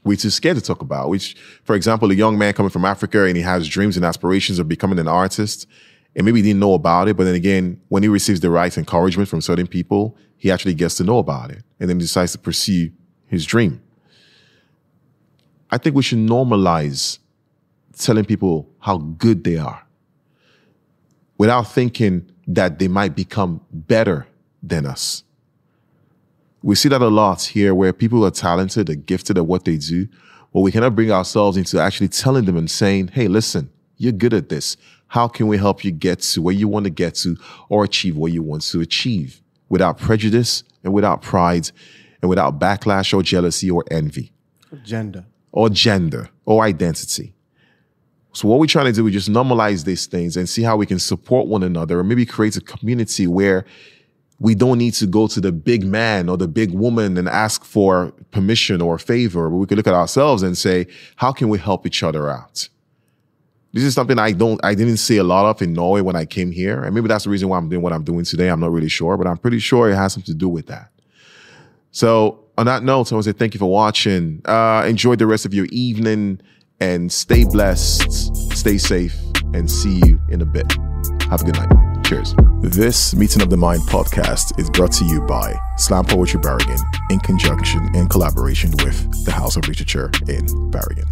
we're too scared to talk about, which, for example, a young man coming from Africa and he has dreams and aspirations of becoming an artist and maybe he didn't know about it. But then again, when he receives the right encouragement from certain people, he actually gets to know about it and then decides to pursue his dream. I think we should normalize telling people how good they are without thinking that they might become better than us. We see that a lot here where people are talented, are gifted at what they do, but we cannot bring ourselves into actually telling them and saying, hey, listen, you're good at this. How can we help you get to where you want to get to or achieve what you want to achieve without prejudice and without pride and without backlash or jealousy or envy? Gender. Or gender or identity. So what we're trying to do is just normalize these things and see how we can support one another and maybe create a community where we don't need to go to the big man or the big woman and ask for permission or favor, but we can look at ourselves and say, how can we help each other out? This is something I don't, I didn't see a lot of in Norway when I came here. And maybe that's the reason why I'm doing what I'm doing today. I'm not really sure, but I'm pretty sure it has something to do with that. So on that note, I want to say thank you for watching. Uh, enjoy the rest of your evening and stay blessed, stay safe, and see you in a bit. Have a good night. Cheers. This Meeting of the Mind podcast is brought to you by Slam Poetry Bergen in conjunction and collaboration with the House of Literature in Bergen.